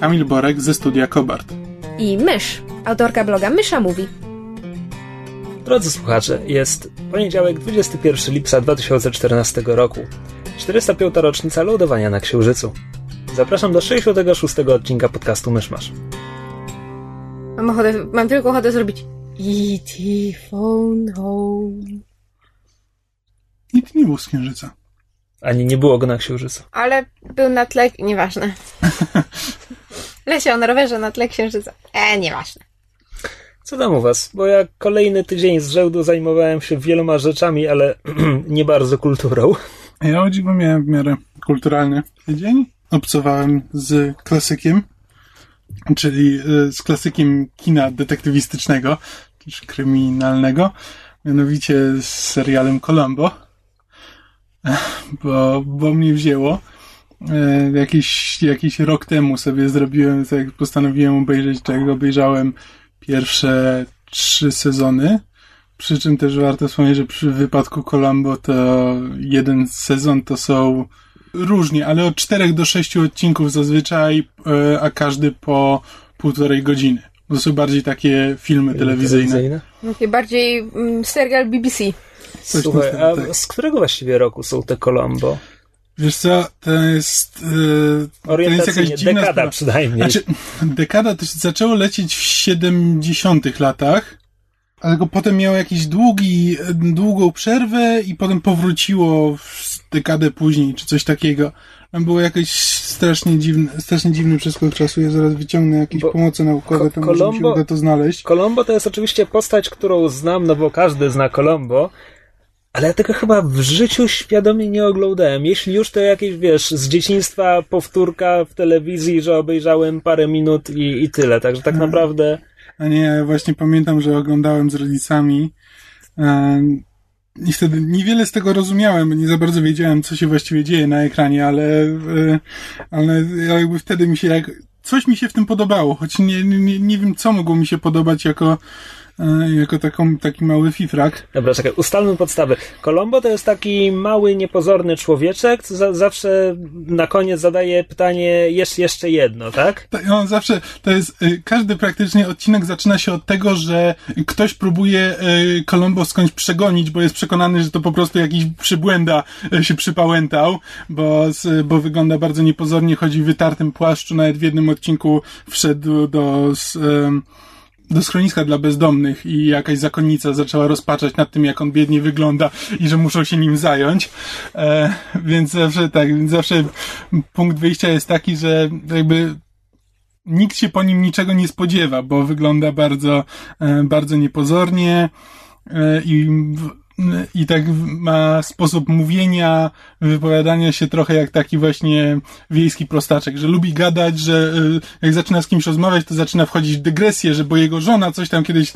Kamil Borek ze studia Kobart. i Mysz, autorka bloga Mysza Mówi. Drodzy słuchacze, jest poniedziałek 21 lipca 2014 roku. 405. rocznica lądowania na Księżycu. Zapraszam do 66. odcinka podcastu Myszmasz. Mam, ochotę, mam tylko ochotę zrobić E.T. phone home. Nikt nie był z Księżyca. Ani nie było go na Księżycu. Ale był na tle... Nieważne. Leciał na rowerze na tle księżyca. E, nieważne. Co tam u was? Bo ja kolejny tydzień z rzędu zajmowałem się wieloma rzeczami, ale nie bardzo kulturą. Ja o dziwo miałem w miarę kulturalny tydzień. Obcowałem z klasykiem, czyli y, z klasykiem kina detektywistycznego, czy kryminalnego, mianowicie z serialem Columbo, bo, bo mnie wzięło. E, Jakiś, jakiś rok temu sobie zrobiłem, tak postanowiłem obejrzeć, czego obejrzałem pierwsze trzy sezony. Przy czym też warto wspomnieć, że przy wypadku Columbo to jeden sezon to są różnie, ale od czterech do sześciu odcinków zazwyczaj, e, a każdy po półtorej godziny. To są bardziej takie filmy telewizyjne. Taki bardziej mm, serial BBC. Coś Słuchaj, a tak. z którego właściwie roku są te Colombo? Wiesz co, to jest, e, to jest jakaś dziwna dekada sprawa. przynajmniej. Znaczy, dekada to się zaczęło lecieć w 70 latach, ale potem miało jakiś długi, długą przerwę i potem powróciło w dekadę później, czy coś takiego. Tam było jakoś strasznie dziwny, strasznie dziwny przeskok czasu. Ja zaraz wyciągnę jakieś Bo pomoce naukowe, to Ko- może mi się Columbo- uda to znaleźć. Colombo to jest oczywiście postać, którą znam, no bo każdy zna Colombo, ale ja tego chyba w życiu świadomie nie oglądałem. Jeśli już, to jakieś, wiesz, z dzieciństwa powtórka w telewizji, że obejrzałem parę minut i, i tyle. Także tak Mhm. naprawdę A nie, ja właśnie pamiętam, że oglądałem z rodzicami. I wtedy niewiele z tego rozumiałem, bo nie za bardzo wiedziałem, co się właściwie dzieje na ekranie, ale, e, ale jakby wtedy mi się jak, coś mi się w tym podobało, choć nie, nie, nie wiem, co mogło mi się podobać jako, jako taką, taki mały fifrak. Dobra, czekaj, ustalmy podstawy. Colombo to jest taki mały, niepozorny człowieczek, co za, zawsze na koniec zadaje pytanie, jest jeszcze jedno, tak? To- On zawsze, to jest, y, każdy praktycznie odcinek zaczyna się od tego, że ktoś próbuje y, Colombo skądś przegonić, bo jest przekonany, że to po prostu jakiś przybłęda y, się przypałętał, bo, bo wygląda bardzo niepozornie, chodzi w wytartym płaszczu, nawet w jednym odcinku wszedł do, z, ym, do schroniska dla bezdomnych i jakaś zakonnica zaczęła rozpaczać nad tym, jak on biednie wygląda i że muszą się nim zająć. E, więc zawsze tak, więc zawsze punkt wyjścia jest taki, że jakby nikt się po nim niczego nie spodziewa, bo wygląda bardzo, e, bardzo niepozornie e, i, w- i tak ma sposób mówienia, wypowiadania się trochę jak taki właśnie wiejski prostaczek, że lubi gadać, że e, jak zaczyna z kimś rozmawiać, to zaczyna wchodzić w dygresję, że bo jego żona coś tam kiedyś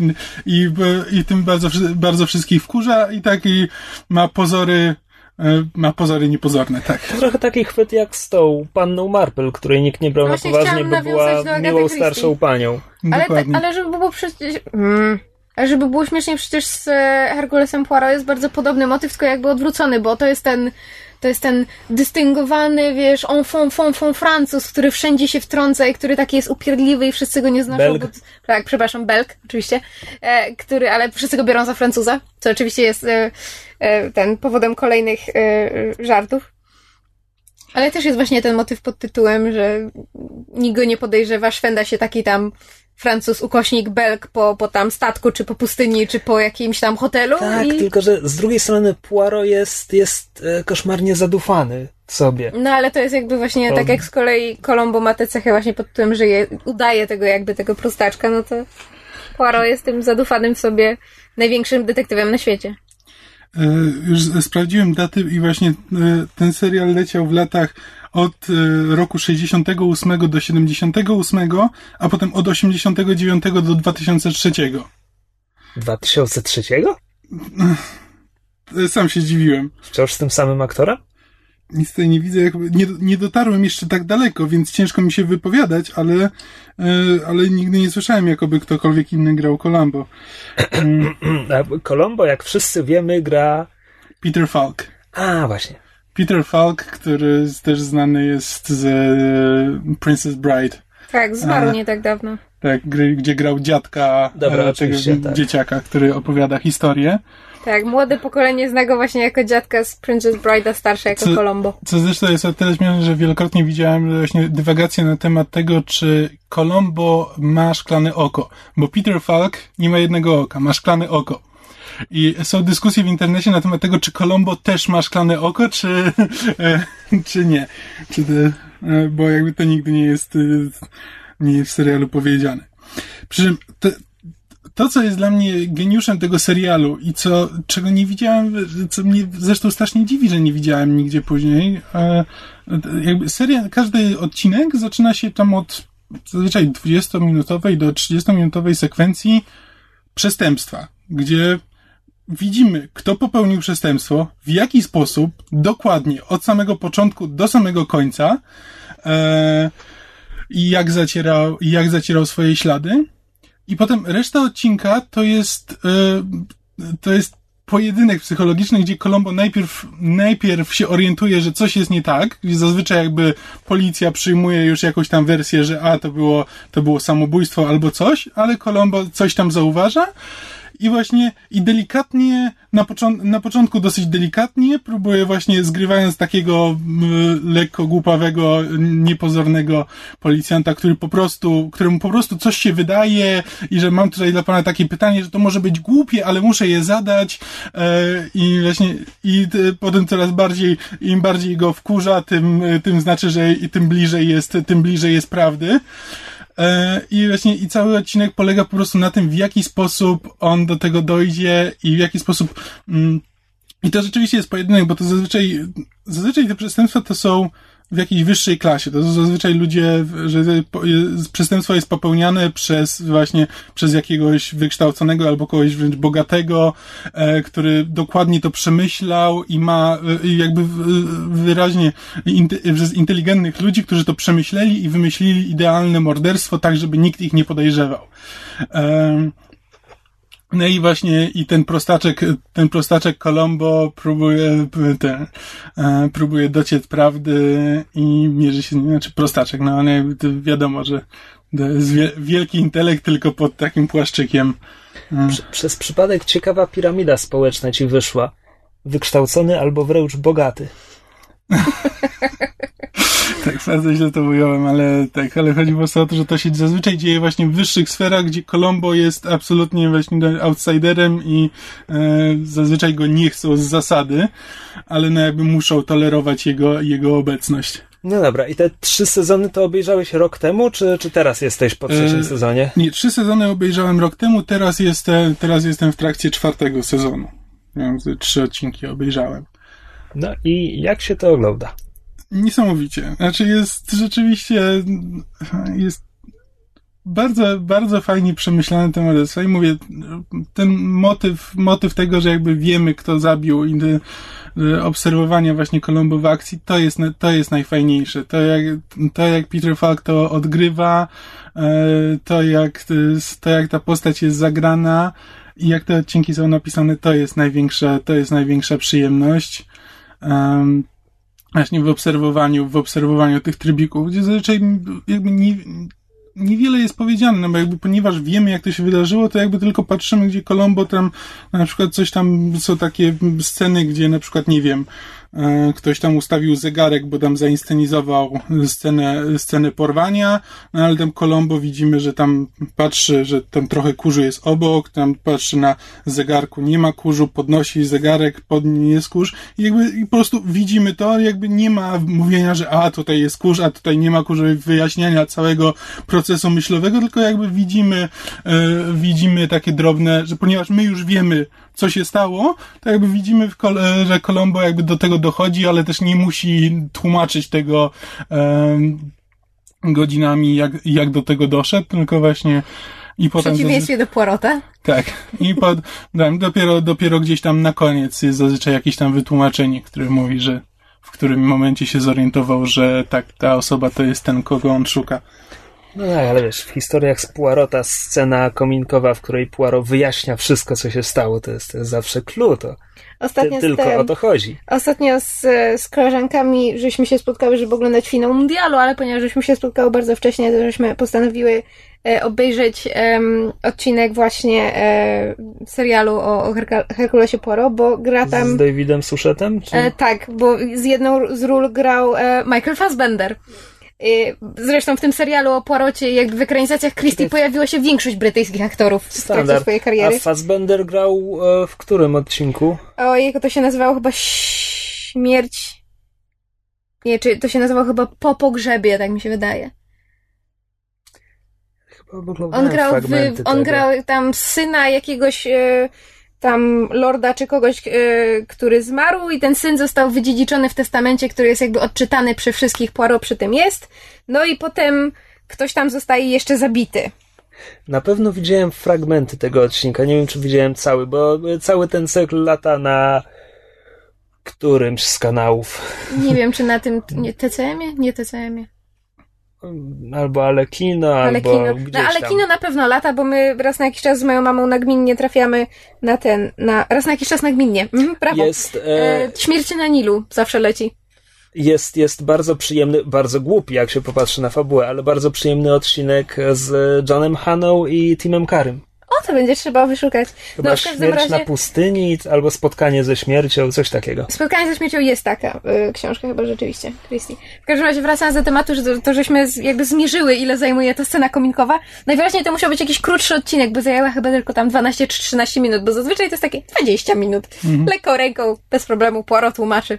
i, i tym bardzo, bardzo wszystkich wkurza i tak i ma pozory, e, ma pozory niepozorne, tak. To trochę taki chwyt jak z tą panną Marple, której nikt nie brał na Właśnie poważnie, chciałam bo była miłą starszą panią. Ale, Dokładnie. ale żeby było przecież... Mm. Żeby było śmiesznie, przecież z e, Herkulesem Poirot jest bardzo podobny motyw, tylko jakby odwrócony, bo to jest ten to jest ten dystyngowany, wiesz, enfant, fon, fon Francuz, który wszędzie się wtrąca i który taki jest upierdliwy i wszyscy go nie znoszą. Belg. Bo, tak, przepraszam, Belg, oczywiście, e, który, ale wszyscy go biorą za Francuza, co oczywiście jest e, e, ten powodem kolejnych e, żartów. Ale też jest właśnie ten motyw pod tytułem, że nikt go nie podejrzewa, szwenda się taki tam Francuz, ukośnik, Belg po, po tam statku, czy po pustyni, czy po jakimś tam hotelu. Tak, i... tylko że z drugiej strony Poirot jest, jest e, koszmarnie zadufany w sobie. No ale to jest jakby właśnie To- tak jak z kolei Colombo ma tę cechę właśnie pod tytułem, że je, udaje tego jakby tego prostaczka, no to Poirot jest tym zadufanym w sobie największym detektywem na świecie. E, Już sprawdziłem daty i właśnie e, ten serial leciał w latach od e, roku 68 do 78, a potem od 89 do 2003. 2003? E, Sam się zdziwiłem. Wciąż z tym samym aktorem? Nic tutaj nie widzę, jakby nie, nie dotarłem jeszcze tak daleko, więc ciężko mi się wypowiadać, ale, e, ale nigdy nie słyszałem, jakoby ktokolwiek inny grał Columbo. A Colombo, jak wszyscy wiemy, gra... Peter Falk. A, właśnie. Peter Falk, który też znany jest z e, Princess Bride. Tak, zmarł A. nie tak dawno. Tak, gdzie grał dziadka Dobra, e, tego oczywiście, tak. dzieciaka, który opowiada historię. Tak, młode pokolenie zna go właśnie jako dziadka z Princess Bride, a starsze jako Co- Colombo. Co zresztą jest o tyle śmieszne, że wielokrotnie widziałem właśnie dywagacje na temat tego, czy Colombo ma szklane oko. Bo Peter Falk nie ma jednego oka, ma szklane oko. I są dyskusje w internecie na temat tego, czy Colombo też ma szklane oko, czy, e, czy nie. Czy to, e, bo jakby to nigdy nie jest, e, nie jest w serialu powiedziane. Przy czym te, to, co jest dla mnie geniuszem tego serialu i co, czego nie widziałem, co mnie zresztą strasznie dziwi, że nie widziałem nigdzie później, jakby serial, każdy odcinek zaczyna się tam od zazwyczaj 20-minutowej do 30-minutowej sekwencji przestępstwa, gdzie widzimy, kto popełnił przestępstwo, w jaki sposób, dokładnie, od samego początku do samego końca, e, i jak zacierał, i jak zacierał swoje ślady. I potem reszta odcinka to jest, e, to jest pojedynek psychologiczny, gdzie Colombo najpierw, najpierw się orientuje, że coś jest nie tak, zazwyczaj jakby policja przyjmuje już jakąś tam wersję, że a, to było, to było samobójstwo albo coś, ale Colombo coś tam zauważa i właśnie i delikatnie, na, począ- na początku dosyć delikatnie próbuje właśnie zgrywając takiego m, lekko głupawego, niepozornego policjanta, który po prostu, któremu po prostu coś się wydaje i że mam tutaj dla pana takie pytanie, że to może być głupie, ale muszę je zadać e, i właśnie i t, potem coraz bardziej, im bardziej go wkurza, tym, tym znaczy, że i tym bliżej jest, tym bliżej jest prawdy. E, I właśnie i cały odcinek polega po prostu na tym, w jaki sposób on do tego dojdzie i w jaki sposób. Mm, I to rzeczywiście jest pojedynek, bo to zazwyczaj, zazwyczaj te przestępstwa to są w jakiejś wyższej klasie. To zazwyczaj ludzie, że przestępstwo jest popełniane przez właśnie przez jakiegoś wykształconego albo kogoś wręcz bogatego, e, który dokładnie to przemyślał i ma e, jakby wyraźnie przez inteligentnych ludzi, którzy to przemyśleli i wymyślili idealne morderstwo tak, żeby nikt ich nie podejrzewał. No i właśnie i ten prostaczek, ten prostaczek Colombo próbuje, ten, e, próbuje dociec prawdy i mierzy się, znaczy prostaczek, no ale wiadomo, że to jest wie, wielki intelekt tylko pod takim płaszczykiem. E, Prze- przez przypadek ciekawa piramida społeczna ci wyszła. Wykształcony albo wręcz bogaty. Bardzo źle to ująłem, ale tak, ale chodzi po prostu o to, że to się zazwyczaj dzieje właśnie w wyższych sferach, gdzie Colombo jest absolutnie właśnie outsiderem i e, zazwyczaj go nie chcą z zasady, ale no jakby muszą tolerować jego, jego obecność. No dobra, i te trzy sezony to obejrzałeś rok temu, czy, czy teraz jesteś po trzecim E, sezonie? Nie, trzy sezony obejrzałem rok temu, teraz jestem, teraz jestem w trakcie czwartego sezonu. Więc trzy odcinki obejrzałem. No i jak się to ogląda? Niesamowicie. Znaczy jest rzeczywiście jest bardzo, bardzo fajnie przemyślany ten morderstwo i mówię, ten motyw, motyw tego, że jakby wiemy, kto zabił i e, obserwowania właśnie Colombo w akcji, to jest, to jest najfajniejsze. To jak, to jak Peter Falk to odgrywa, e, to jak, to jak ta postać jest zagrana i jak te odcinki są napisane, to jest największa, to jest największa przyjemność. Em, właśnie w obserwowaniu, w obserwowaniu tych trybików, gdzie zazwyczaj jakby nie, niewiele jest powiedziane, no bo jakby ponieważ wiemy, jak to się wydarzyło, to jakby tylko patrzymy, gdzie Colombo tam, na przykład coś tam, są takie sceny, gdzie na przykład, nie wiem, ktoś tam ustawił zegarek, bo tam zainscenizował scenę, scenę porwania, no ale Colombo widzimy, że tam patrzy, że tam trochę kurzu jest obok, tam patrzy na zegarku, nie ma kurzu, podnosi zegarek, pod nim jest kurz. I jakby i po prostu widzimy to, jakby nie ma mówienia, że a tutaj jest kurz, a tutaj nie ma kurzu, wyjaśniania całego procesu myślowego, tylko jakby widzimy, e, widzimy takie drobne, że ponieważ my już wiemy, co się stało, to jakby widzimy, e, że Colombo jakby do tego dochodzi, ale też nie musi tłumaczyć tego godzinami, jak, jak do tego doszedł, tylko właśnie i W potem... przeciwieństwie do Poirota. Tak. I pod, tam, dopiero, dopiero gdzieś tam na koniec jest zazwyczaj jakieś tam wytłumaczenie, które mówi, że w którym momencie się zorientował, że tak, ta osoba to jest ten, kogo on szuka. No tak, ale wiesz, w historiach z Poirota scena kominkowa, w której Poirot wyjaśnia wszystko, co się stało, to jest, to jest zawsze clue, to Ostatnio ty, tylko o to chodzi. Ostatnio z, z koleżankami żeśmy się spotkały, żeby oglądać finał mundialu, ale ponieważ żeśmy się spotkały bardzo wcześnie, to żeśmy postanowiły e, obejrzeć em, odcinek właśnie e, serialu o, o Herkulesie Poirot, bo gra tam... Z Davidem Suszetem? Czy... E, tak, bo z jedną z ról grał e, Michael Fassbender. E, zresztą w tym serialu o Poirocie, jak w ekranizacjach Christie pojawiła się większość brytyjskich aktorów w trakcie swojej A kariery. Fassbender grał e, w którym odcinku? Ojej, to się nazywało chyba Śmierć... Nie, czy to się nazywało chyba Po pogrzebie, tak mi się wydaje. Chyba On grał, w, on grał tam syna jakiegoś e, tam lorda czy kogoś, e, który zmarł i ten syn został wydziedziczony w testamencie, który jest jakby odczytany przy wszystkich, Poirot przy tym jest. No i potem ktoś tam zostaje jeszcze zabity. Na pewno widziałem fragmenty tego odcinka, nie wiem czy widziałem cały, bo cały ten cykl lata na którymś z kanałów. Nie wiem, czy na tym nie, TCM-ie? Nie TCM-ie. Albo Alekino, Ale albo kino. gdzieś No, ale tam. kino na pewno lata, bo my raz na jakiś czas z moją mamą nagminnie trafiamy na ten, na, raz na jakiś czas nagminnie. Mhm, prawo. Jest, e, E, Śmierci na Nilu zawsze leci. jest, jest bardzo przyjemny, bardzo głupi, jak się popatrzy na fabułę, ale bardzo przyjemny odcinek z Johnem Haną i Timem Karym. O, to będzie trzeba wyszukać. Chyba no, w każdym Śmierć razie... na pustyni, albo Spotkanie ze śmiercią, coś takiego. Spotkanie ze śmiercią jest taka y, książka chyba rzeczywiście, Christie. W każdym razie wracając do tematu, że to, to żeśmy z, jakby zmierzyły, ile zajmuje ta scena kominkowa. Najwyraźniej to musiał być jakiś krótszy odcinek, bo zajęła chyba tylko tam 12 czy 13 minut, bo zazwyczaj to jest takie 20 minut. Lekko ręką, bez problemu, Poirot tłumaczy.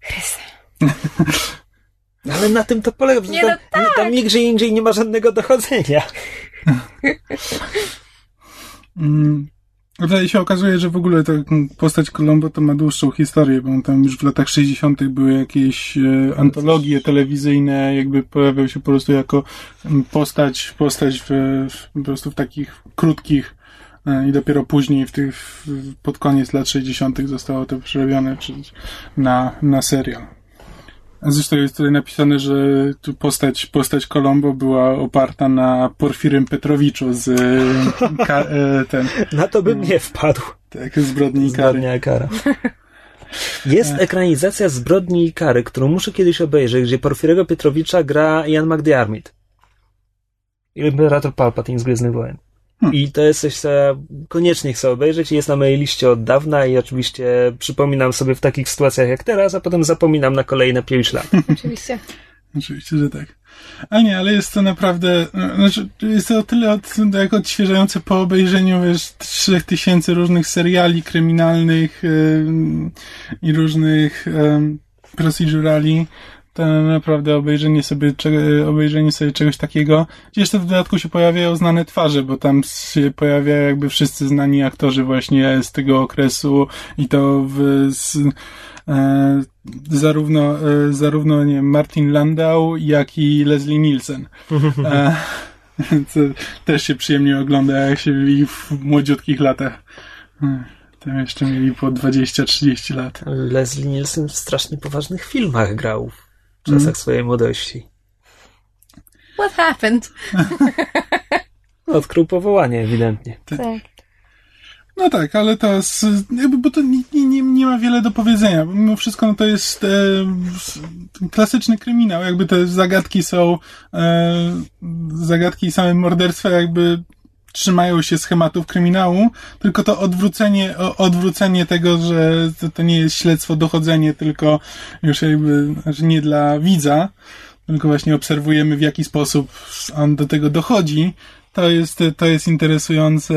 Chryste. Ale na tym to polega, że Nie, tam, no tak. tam nigdzie indziej nie ma żadnego dochodzenia. Mm. A Tutaj się okazuje, że w ogóle ta postać Colombo to ma dłuższą historię, bo tam już w latach 60. były jakieś e, antologie telewizyjne, jakby pojawiał się po prostu jako mm, postać, postać w, w, po prostu w takich krótkich e, i dopiero później w tych, pod koniec lat 60. zostało to przerobione na, na serial. Zresztą jest tutaj napisane, że tu postać, postać Colombo była oparta na Porfirym Petrowiczu z e, ka, e, ten, Na to bym nie wpadł. tak, zbrodni i kary. Kara. Jest ekranizacja Zbrodni i kary, którą muszę kiedyś obejrzeć, gdzie Porfirego Pietrowicza gra Ian McDiarmid. Imperator Palpatine z Gwiezdnych Wojen. I to jest coś, co ja koniecznie chcę obejrzeć i jest na mojej liście od dawna i oczywiście przypominam sobie w takich sytuacjach jak teraz, a potem zapominam na kolejne 5 lat. Oczywiście. Oczywiście, że tak. A nie, ale jest to naprawdę, e, znaczy, jest to o tyle od, jak odświeżające po obejrzeniu, wiesz, trzech tysięcy różnych seriali kryminalnych em, i różnych um, procedurali, to naprawdę obejrzenie sobie, obejrzenie sobie czegoś takiego. Jeszcze w dodatku się pojawiają znane twarze, bo tam się pojawiają jakby wszyscy znani aktorzy właśnie z tego okresu i to w, z, e, zarówno, e, zarówno nie, wiem, Martin Landau, jak i Leslie Nielsen. E, co też się przyjemnie ogląda, jak się byli w młodziutkich latach. E, Tam jeszcze mieli po 20-30 lat. Leslie Nielsen w strasznie poważnych filmach grał w czasach swojej młodości. What happened? Odkrył powołanie ewidentnie. Tak. No tak, ale to jest, jakby, bo to nie, nie, nie ma wiele do powiedzenia, bo mimo wszystko no to jest e, klasyczny kryminał, jakby te zagadki są e, zagadki i same morderstwa jakby trzymają się schematów kryminału, tylko to odwrócenie, odwrócenie tego, że to, to nie jest śledztwo, dochodzenie, tylko już jakby, znaczy nie dla widza, tylko właśnie obserwujemy w jaki sposób on do tego dochodzi, to jest, to jest interesujące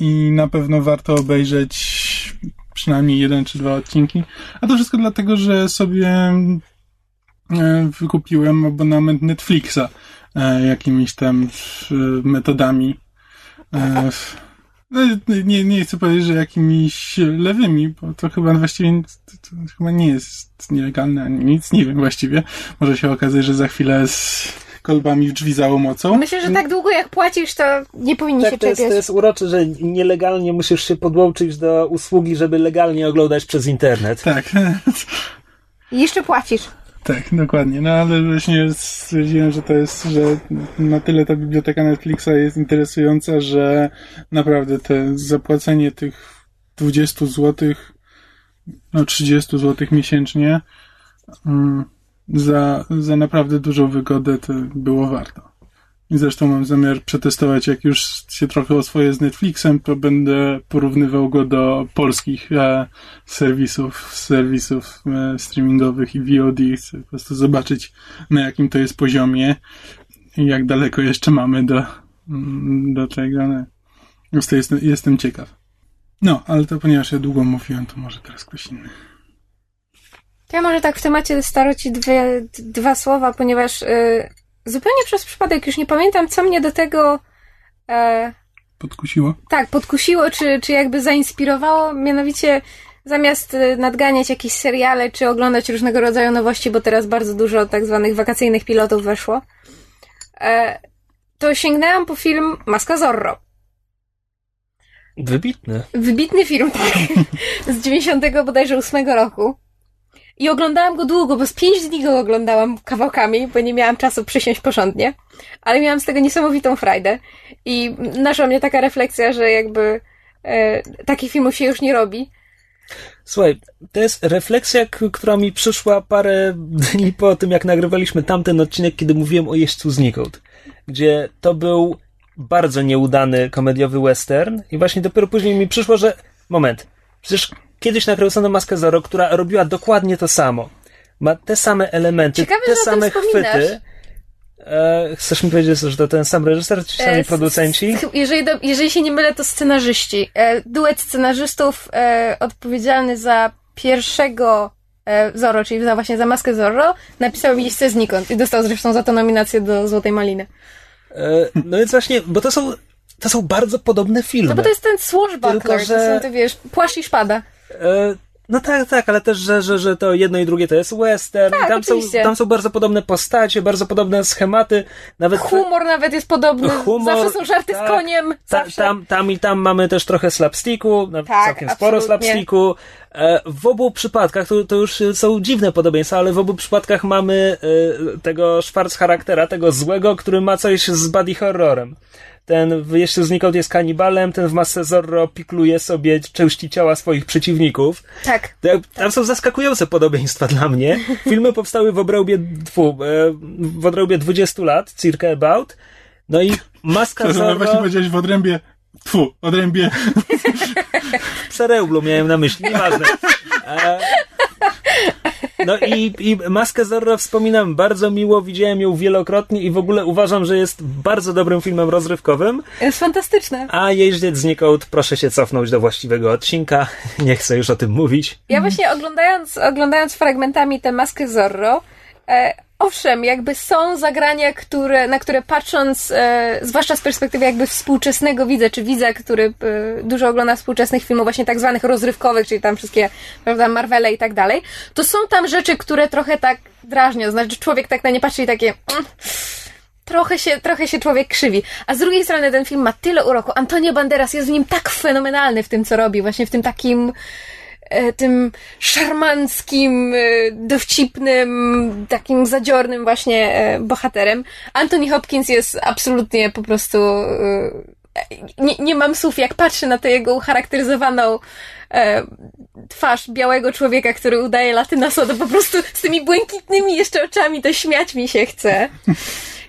i na pewno warto obejrzeć przynajmniej jeden czy dwa odcinki. A to wszystko dlatego, że sobie e, wykupiłem abonament Netflixa e, jakimiś tam e, metodami. E, No, nie, nie chcę powiedzieć, że jakimiś lewymi, bo to chyba właściwie to, to chyba nie jest nielegalne ani nic, nie wiem właściwie. Może się okazać, że za chwilę z kolbami w drzwi za łomocą. Myślę, że tak długo jak płacisz, to nie powinni się Tak, to jest, czepiać. to jest urocze, że nielegalnie musisz się podłączyć do usługi, żeby legalnie oglądać przez internet. Tak, I jeszcze płacisz. Tak, dokładnie. No ale właśnie stwierdziłem, że to jest, że na tyle ta biblioteka Netflixa jest interesująca, że naprawdę te zapłacenie tych 20 zł, no 30 zł miesięcznie mm, za, za naprawdę dużą wygodę to było warto. I zresztą mam zamiar przetestować, jak już się trochę oswoję z Netflixem, to będę porównywał go do polskich e, serwisów, serwisów e, streamingowych i VOD. Chcę po prostu zobaczyć, na jakim to jest poziomie i jak daleko jeszcze mamy do, mm, do tego. No. Jestem, jestem ciekaw. No, ale to ponieważ ja długo mówiłem, to może teraz ktoś inny. Ja może tak w temacie staroci dwie, dwa słowa, ponieważ y, zupełnie przez przypadek już nie pamiętam, co mnie do tego e, Podkusiło? tak podkusiło, czy, czy jakby zainspirowało. Mianowicie zamiast y, nadganiać jakieś seriale, czy oglądać różnego rodzaju nowości, bo teraz bardzo dużo tak zwanych wakacyjnych pilotów weszło, e, to sięgnęłam po film Maska Zorro. Wybitny. Wybitny film, tak. Z 90 bodajże 8 roku. I oglądałam go długo, bo z 5 dni go oglądałam kawałkami, bo nie miałam czasu przysiąść porządnie. Ale miałam z tego niesamowitą frajdę. I naszła mnie taka refleksja, że jakby e, takich filmów się już nie robi. Słuchaj, to jest refleksja, która mi przyszła parę dni po tym, jak nagrywaliśmy tamten odcinek, kiedy mówiłem o Jeźdźcu znikąd, gdzie to był bardzo nieudany komediowy western i właśnie dopiero później mi przyszło, że moment, przecież kiedyś nakręcono Maskę Zoro, która robiła dokładnie to samo. Ma te same elementy, Ciekawe, te że o tym same chwyty. E, chcesz mi powiedzieć, że to ten sam reżyser, ci sami E, producenci? Jeżeli, do, jeżeli się nie mylę, to scenarzyści. E, duet scenarzystów e, odpowiedzialny za pierwszego e, Zorro, czyli za właśnie za maskę Zorro, napisał miejsce znikąd i dostał zresztą za to nominację do Złotej Maliny. E, no więc właśnie, bo to są, to są bardzo podobne filmy. No bo to jest ten swashbuckler, Tylko, że- to są te, wiesz, płaszcz i szpada. E, No tak, tak, ale też, że, że, że to jedno i drugie to jest western. Tak, tam, są, tam są bardzo podobne postacie, bardzo podobne schematy. Nawet Humor nawet jest podobny, Humor, zawsze są żarty tak. z koniem, ta, tam, tam i tam mamy też trochę slapsticku, nawet Tak, całkiem sporo absolutnie. slapsticku. E, W obu przypadkach, to, to już są dziwne podobieństwa, ale w obu przypadkach mamy e, tego Schwarz charaktera, tego złego, który ma coś z body horrorem. Ten Jeszcze znikąd jest kanibalem, ten w Masce Zorro pikluje sobie części ciała swoich przeciwników. Tak. Tam są zaskakujące podobieństwa dla mnie. Filmy powstały w obrębie, tfu, e, w odrębie 20 lat, circa about. No i Maska To, że właśnie Zorro, powiedziałeś w odrębie, tfu, odrębie, Przerełblu miałem na myśli, nieważne. E, No i, i Maskę Zorro wspominam bardzo miło, widziałem ją wielokrotnie i w ogóle uważam, że jest bardzo dobrym filmem rozrywkowym, Jest fantastyczne. a Jeździec znikąd proszę się cofnąć do właściwego odcinka, nie chcę już o tym mówić. Ja właśnie oglądając, oglądając fragmentami tę maskę Zorro, e, owszem, jakby są zagrania, które, na które patrząc, e, zwłaszcza z perspektywy jakby współczesnego widza, czy widza, który e, dużo ogląda współczesnych filmów, właśnie tak zwanych rozrywkowych, czyli tam wszystkie, prawda, Marvele i tak dalej, to są tam rzeczy, które trochę tak drażnią, znaczy człowiek tak na nie patrzy i takie... Mm, trochę się, trochę się człowiek krzywi. A z drugiej strony ten film ma tyle uroku. Antonio Banderas jest w nim tak fenomenalny w tym, co robi, właśnie w tym takim tym szarmanckim, e, dowcipnym, takim zadziornym właśnie e, bohaterem. Anthony Hopkins jest absolutnie po prostu e, nie, nie mam słów, jak patrzę na tę jego ucharakteryzowaną e, twarz białego człowieka, który udaje latynosa, to po prostu z tymi błękitnymi jeszcze oczami to śmiać mi się chce.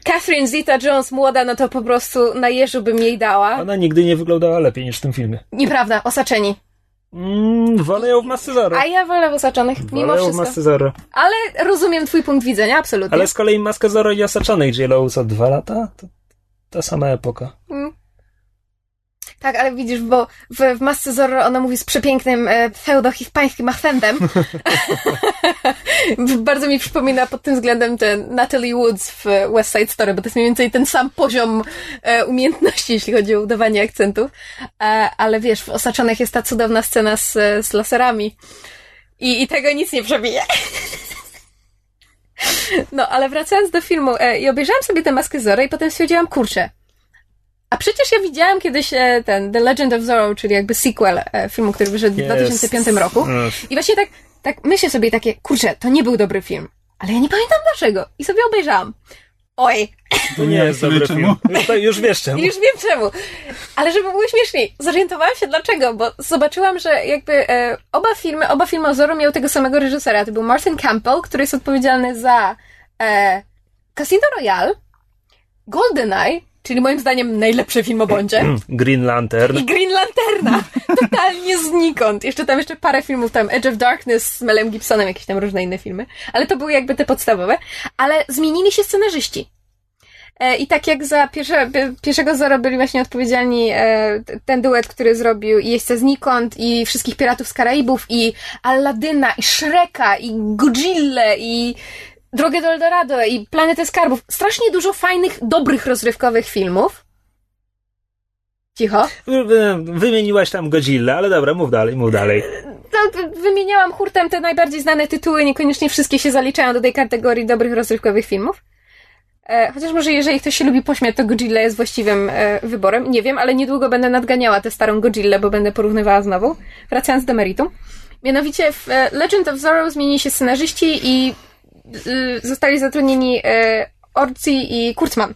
Catherine Zeta-Jones młoda, no to po prostu na jeżu bym jej dała. Ona nigdy nie wyglądała lepiej niż w tym filmie. Nieprawda, osaczeni. Mm, wolę ją w Masce Zorro. A ja wolę osaczonych, mimo Wolę w wszystko. Ale rozumiem twój punkt widzenia, absolutnie. Ale z kolei Maska i Osaczonych J-Lo co dwa lata? To ta sama epoka. Mm. Tak, ale widzisz, bo w, w Masce Zorro ona mówi z przepięknym e, pseudo-hiszpańskim akcentem. Bardzo mi przypomina pod tym względem ten Natalie Woods w West Side Story, bo to jest mniej więcej ten sam poziom e, umiejętności, jeśli chodzi o udawanie akcentów. E, ale wiesz, w Osaczonych jest ta cudowna scena z, z laserami. I, I tego nic nie przebije. No, ale wracając do filmu, e, i obejrzałam sobie tę maskę Zorro i potem stwierdziłam, kurczę, a przecież ja widziałam kiedyś e, ten The Legend of Zorro, czyli jakby sequel e, filmu, który wyszedł w Jest. 2005 roku. I właśnie tak, tak myślę sobie takie, kurczę, to nie był dobry film. Ale ja nie pamiętam dlaczego. I sobie obejrzałam. Oj, To nie jest dobry film. Już, już wiesz czemu. już wiem czemu. Ale żeby było śmieszniej, zorientowałam się dlaczego, bo zobaczyłam, że jakby e, oba filmy, oba filmy o Zorro miały tego samego reżysera. To był Martin Campbell, który jest odpowiedzialny za e, Casino Royale, GoldenEye, czyli moim zdaniem najlepszy film o Bondzie. Green Lantern. I Green Lanterna. Totalnie znikąd. Jeszcze tam jeszcze parę filmów, tam Edge of Darkness z Melem Gibsonem, jakieś tam różne inne filmy. Ale to były jakby te podstawowe. Ale zmienili się scenarzyści. E, I tak jak za pierwsze, pi- pierwszego Zoro byli właśnie odpowiedzialni e, ten duet, który zrobił i Jeźdźca znikąd, i Wszystkich Piratów z Karaibów, i Aladyna, i Shreka, i Godzilla, i Drogę do Eldorado, i Planetę Skarbów. Strasznie dużo fajnych, dobrych, rozrywkowych filmów. Cicho. Wy- Wymieniłaś tam Godzilla, ale dobra, mów dalej, mów dalej. No, wymieniałam hurtem te najbardziej znane tytuły, niekoniecznie wszystkie się zaliczają do tej kategorii dobrych rozrywkowych filmów. E, chociaż może jeżeli ktoś się lubi pośmiać, to Godzilla jest właściwym e, wyborem. Nie wiem, ale niedługo będę nadganiała tę starą Godzillę, bo będę porównywała znowu. Wracając do meritum. Mianowicie w e, Legend of Zorro zmienili się scenarzyści i zostali zatrudnieni e, Orci i Kurtzman.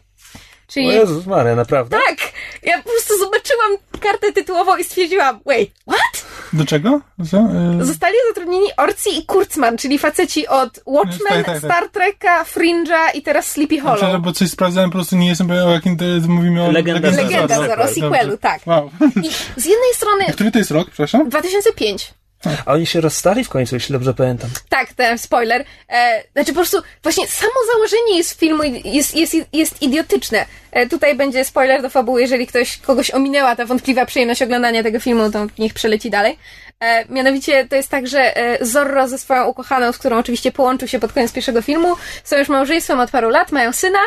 Czyli... O Jezus Maria, naprawdę? Tak! Ja po prostu zobaczyłam kartę tytułową i stwierdziłam, wait, what? Do czego? Co? E, Zostali zatrudnieni Orci i Kurtzman, czyli faceci od Watchmen, Tak, tak, tak. Star Treka, Fringe'a i teraz Sleepy Hollow. Przepraszam, bo coś sprawdzałem, po prostu nie jestem pewien, o jakim to jest, mówimy o Legenda Legenda. Zero, Dobrze. sequelu, tak. Wow. I z jednej strony A który to jest rok, przepraszam? 2005. A oni się rozstali w końcu, jeśli dobrze pamiętam. Tak, ten spoiler. E, znaczy po prostu właśnie samo założenie jest filmu jest, jest, jest idiotyczne. E, tutaj będzie spoiler do fabuły, jeżeli ktoś kogoś ominęła ta wątpliwa przyjemność oglądania tego filmu, to niech przeleci dalej. E, mianowicie to jest tak, że e, Zorro ze swoją ukochaną, z którą oczywiście połączył się pod koniec pierwszego filmu, są już małżeństwem od paru lat, mają syna,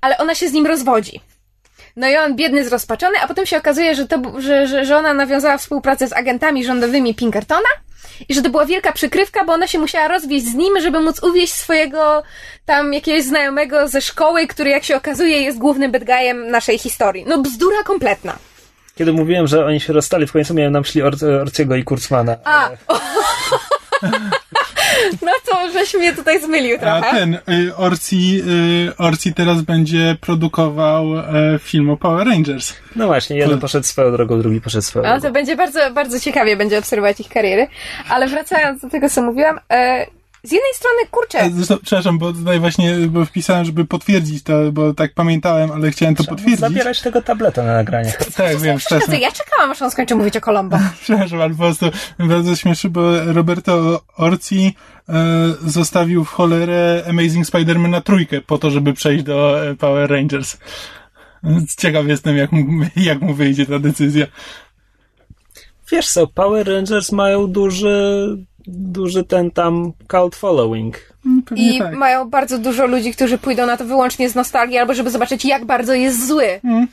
ale ona się z nim rozwodzi. No i on biedny, zrozpaczony, a potem się okazuje, że, to, że, że, że ona nawiązała współpracę z agentami rządowymi Pinkertona i że to była wielka przykrywka, bo ona się musiała rozwieść z nim, żeby móc uwieść swojego tam jakiegoś znajomego ze szkoły, który jak się okazuje jest głównym bad guyem naszej historii. No bzdura kompletna. Kiedy mówiłem, że oni się rozstali, w końcu miałem na myśli Or- Orciego i Kurtzmana. A! no to żeś mnie tutaj zmylił A trochę. ten, y, Orci, y, Orci teraz będzie produkował e, film o Power Rangers. No właśnie, jeden poszedł swoją drogą, drugi poszedł swoją No to drogą. będzie bardzo, bardzo ciekawie będzie obserwować ich kariery. Ale wracając do tego, co mówiłam, e, z jednej strony, kurczę, E, Zresztą, przepraszam, bo tutaj właśnie bo wpisałem, żeby potwierdzić to, bo tak pamiętałem, ale chciałem to potwierdzić. Zabierać tego tableta na nagranie. Tak, wiem, wczesne. Ja czekałam, aż on skończy mówić o Colombo. Przepraszam, ale po prostu bardzo śmieszy, bo Roberto Orci e, zostawił w cholerę Amazing Spider-Man na trójkę po to, żeby przejść do e, Power Rangers. Ciekaw jestem, jak mu, jak mu wyjdzie ta decyzja. Wiesz co, Power Rangers mają duży, duży ten tam cult following. Pewnie I tak. mają bardzo dużo ludzi, którzy pójdą na to wyłącznie z nostalgii, albo żeby zobaczyć, jak bardzo jest zły. Mm.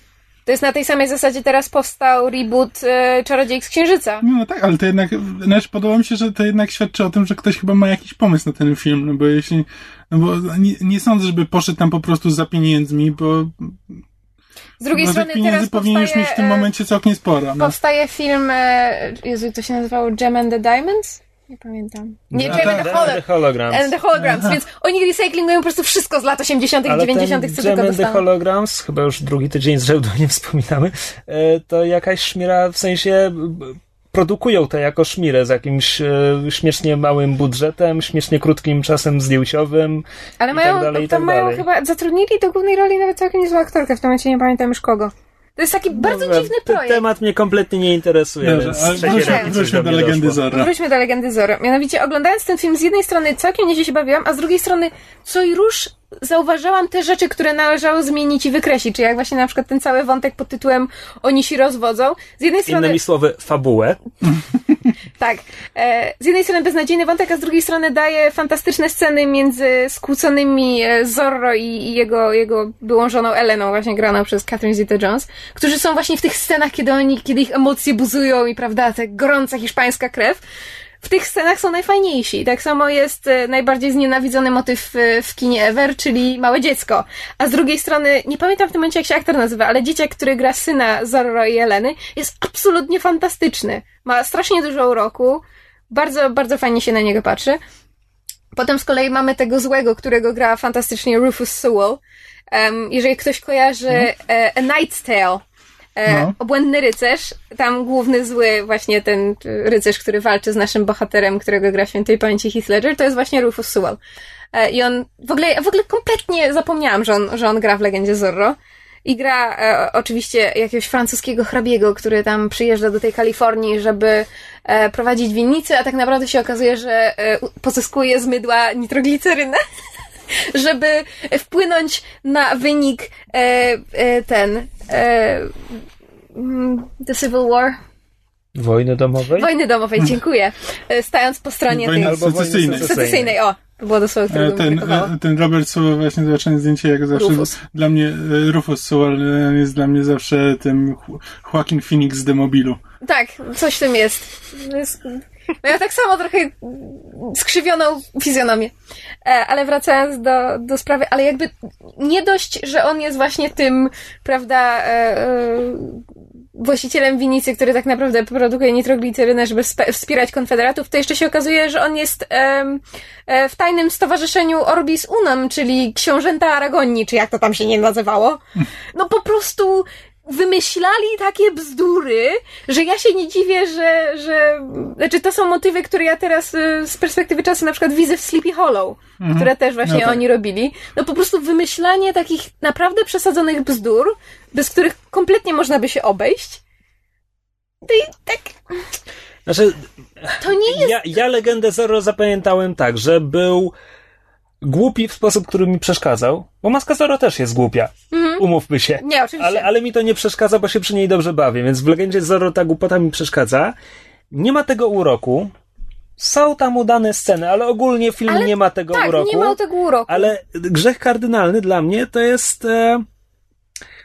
To jest na tej samej zasadzie teraz powstał reboot e, Czarodziejek z Księżyca. No, no tak, ale to jednak, znaczy podoba mi się, że to jednak świadczy o tym, że ktoś chyba ma jakiś pomysł na ten film, no bo jeśli, no bo nie, nie sądzę, żeby poszedł tam po prostu za pieniędzmi, bo, Z drugiej strony teraz powinien już mieć w tym e, momencie całkiem sporo. No. powstaje film, e, Jezu, to się nazywało Gem and the Diamonds? Nie pamiętam. Nie, tak, and the, The, Holo- the Holograms. and the Holograms, więc oni recyklingują po prostu wszystko z lat 80 i Ale 90 ten co tylko and the dostaną. Holograms, chyba już drugi tydzień z rzędu nie wspominamy, e, to jakaś szmira, w sensie b- produkują to jako szmirę z jakimś e, śmiesznie małym budżetem, śmiesznie krótkim czasem zdjęciowym Ale i mają, tak dalej, tam tak mają chyba, zatrudnili do głównej roli nawet całkiem niezłą aktorkę, w tym momencie nie pamiętam już kogo. To jest taki bardzo Dobra, dziwny ten projekt. temat mnie kompletnie nie interesuje, Dobrze, więc ale trzeciej wróćmy, do legendy. Zorro. Wróćmy do Legendy Zoro. Mianowicie oglądając ten film z jednej strony całkiem nieźle się bawiłam, a z drugiej strony co i róż zauważałam te rzeczy, które należało zmienić i wykreślić, czyli jak właśnie na przykład ten cały wątek pod tytułem Oni się rozwodzą. Z jednej strony... Innymi słowy, fabułę. Tak. E, z jednej strony beznadziejny wątek, a z drugiej strony daje fantastyczne sceny między skłóconymi e, Zorro i, i jego, jego byłą żoną Eleną, właśnie graną przez Catherine Zeta-Jones, którzy są właśnie w tych scenach, kiedy oni, kiedy ich emocje buzują i prawda, ta gorąca hiszpańska krew w tych scenach są najfajniejsi. Tak samo jest e, najbardziej znienawidzony motyw e, w kinie ever, czyli małe dziecko. A z drugiej strony, nie pamiętam w tym momencie jak się aktor nazywa, ale dzieciak, który gra syna Zorro i Eleny, jest absolutnie fantastyczny. Ma strasznie dużo uroku. Bardzo, bardzo fajnie się na niego patrzy. Potem z kolei mamy tego złego, którego gra fantastycznie Rufus Sewell. Um, jeżeli ktoś kojarzy Mhm. e, A Knight's Tale, e, No. Obłędny rycerz, tam główny zły, właśnie ten e, rycerz, który walczy z naszym bohaterem, którego gra świętej pamięci Heath Ledger, to jest właśnie Rufus Sewell. E, I on, w ogóle, w ogóle kompletnie zapomniałam, że on, że on gra w Legendzie Zorro. I gra e, oczywiście jakiegoś francuskiego hrabiego, który tam przyjeżdża do tej Kalifornii, żeby e, prowadzić winnicę, a tak naprawdę się okazuje, że e, pozyskuje z mydła nitroglicerynę, żeby wpłynąć na wynik e, e, ten e, mm, The Civil War. Wojny domowej? Wojny domowej, dziękuję. E, Stając po stronie Wojny tej secesyjnej. secesyjnej. O, to było E, którego mi Ten, e, ten Robert Sewell, właśnie zobaczyłem zdjęcie, jak zawsze. Rufus. Dla mnie, e, Rufus Sewell e, jest dla mnie zawsze tym Joaquin Phoenix z Demobilu. Tak, coś w tym jest. jest miał tak samo trochę skrzywioną fizjonomię. E, ale wracając do, do sprawy, ale jakby nie dość, że on jest właśnie tym, prawda, e, e, właścicielem winnicy, który tak naprawdę produkuje nitroglicerynę, żeby wspierać konfederatów, to jeszcze się okazuje, że on jest w tajnym stowarzyszeniu Orbis Unum, czyli książęta Aragonii, czy jak to tam się nie nazywało. No po prostu wymyślali takie bzdury, że ja się nie dziwię, że, że znaczy to są motywy, które ja teraz y, z perspektywy czasu na przykład widzę w Sleepy Hollow, które też właśnie No tak. oni robili. No po prostu wymyślanie takich naprawdę przesadzonych bzdur, bez których kompletnie można by się obejść. No i tak, Znaczy, to nie jest ja, ja legendę Zero zapamiętałem tak, że był głupi w sposób, który mi przeszkadzał, bo Maska Zero też jest głupia. Umówmy się. Nie, oczywiście. Ale, ale mi to nie przeszkadza, bo się przy niej dobrze bawię, więc w legendzie Zero ta głupota mi przeszkadza. Nie ma tego uroku. Są tam udane sceny, ale ogólnie film Ale nie ma tego tak, uroku. nie ma tego uroku. Ale grzech kardynalny dla mnie to jest, e,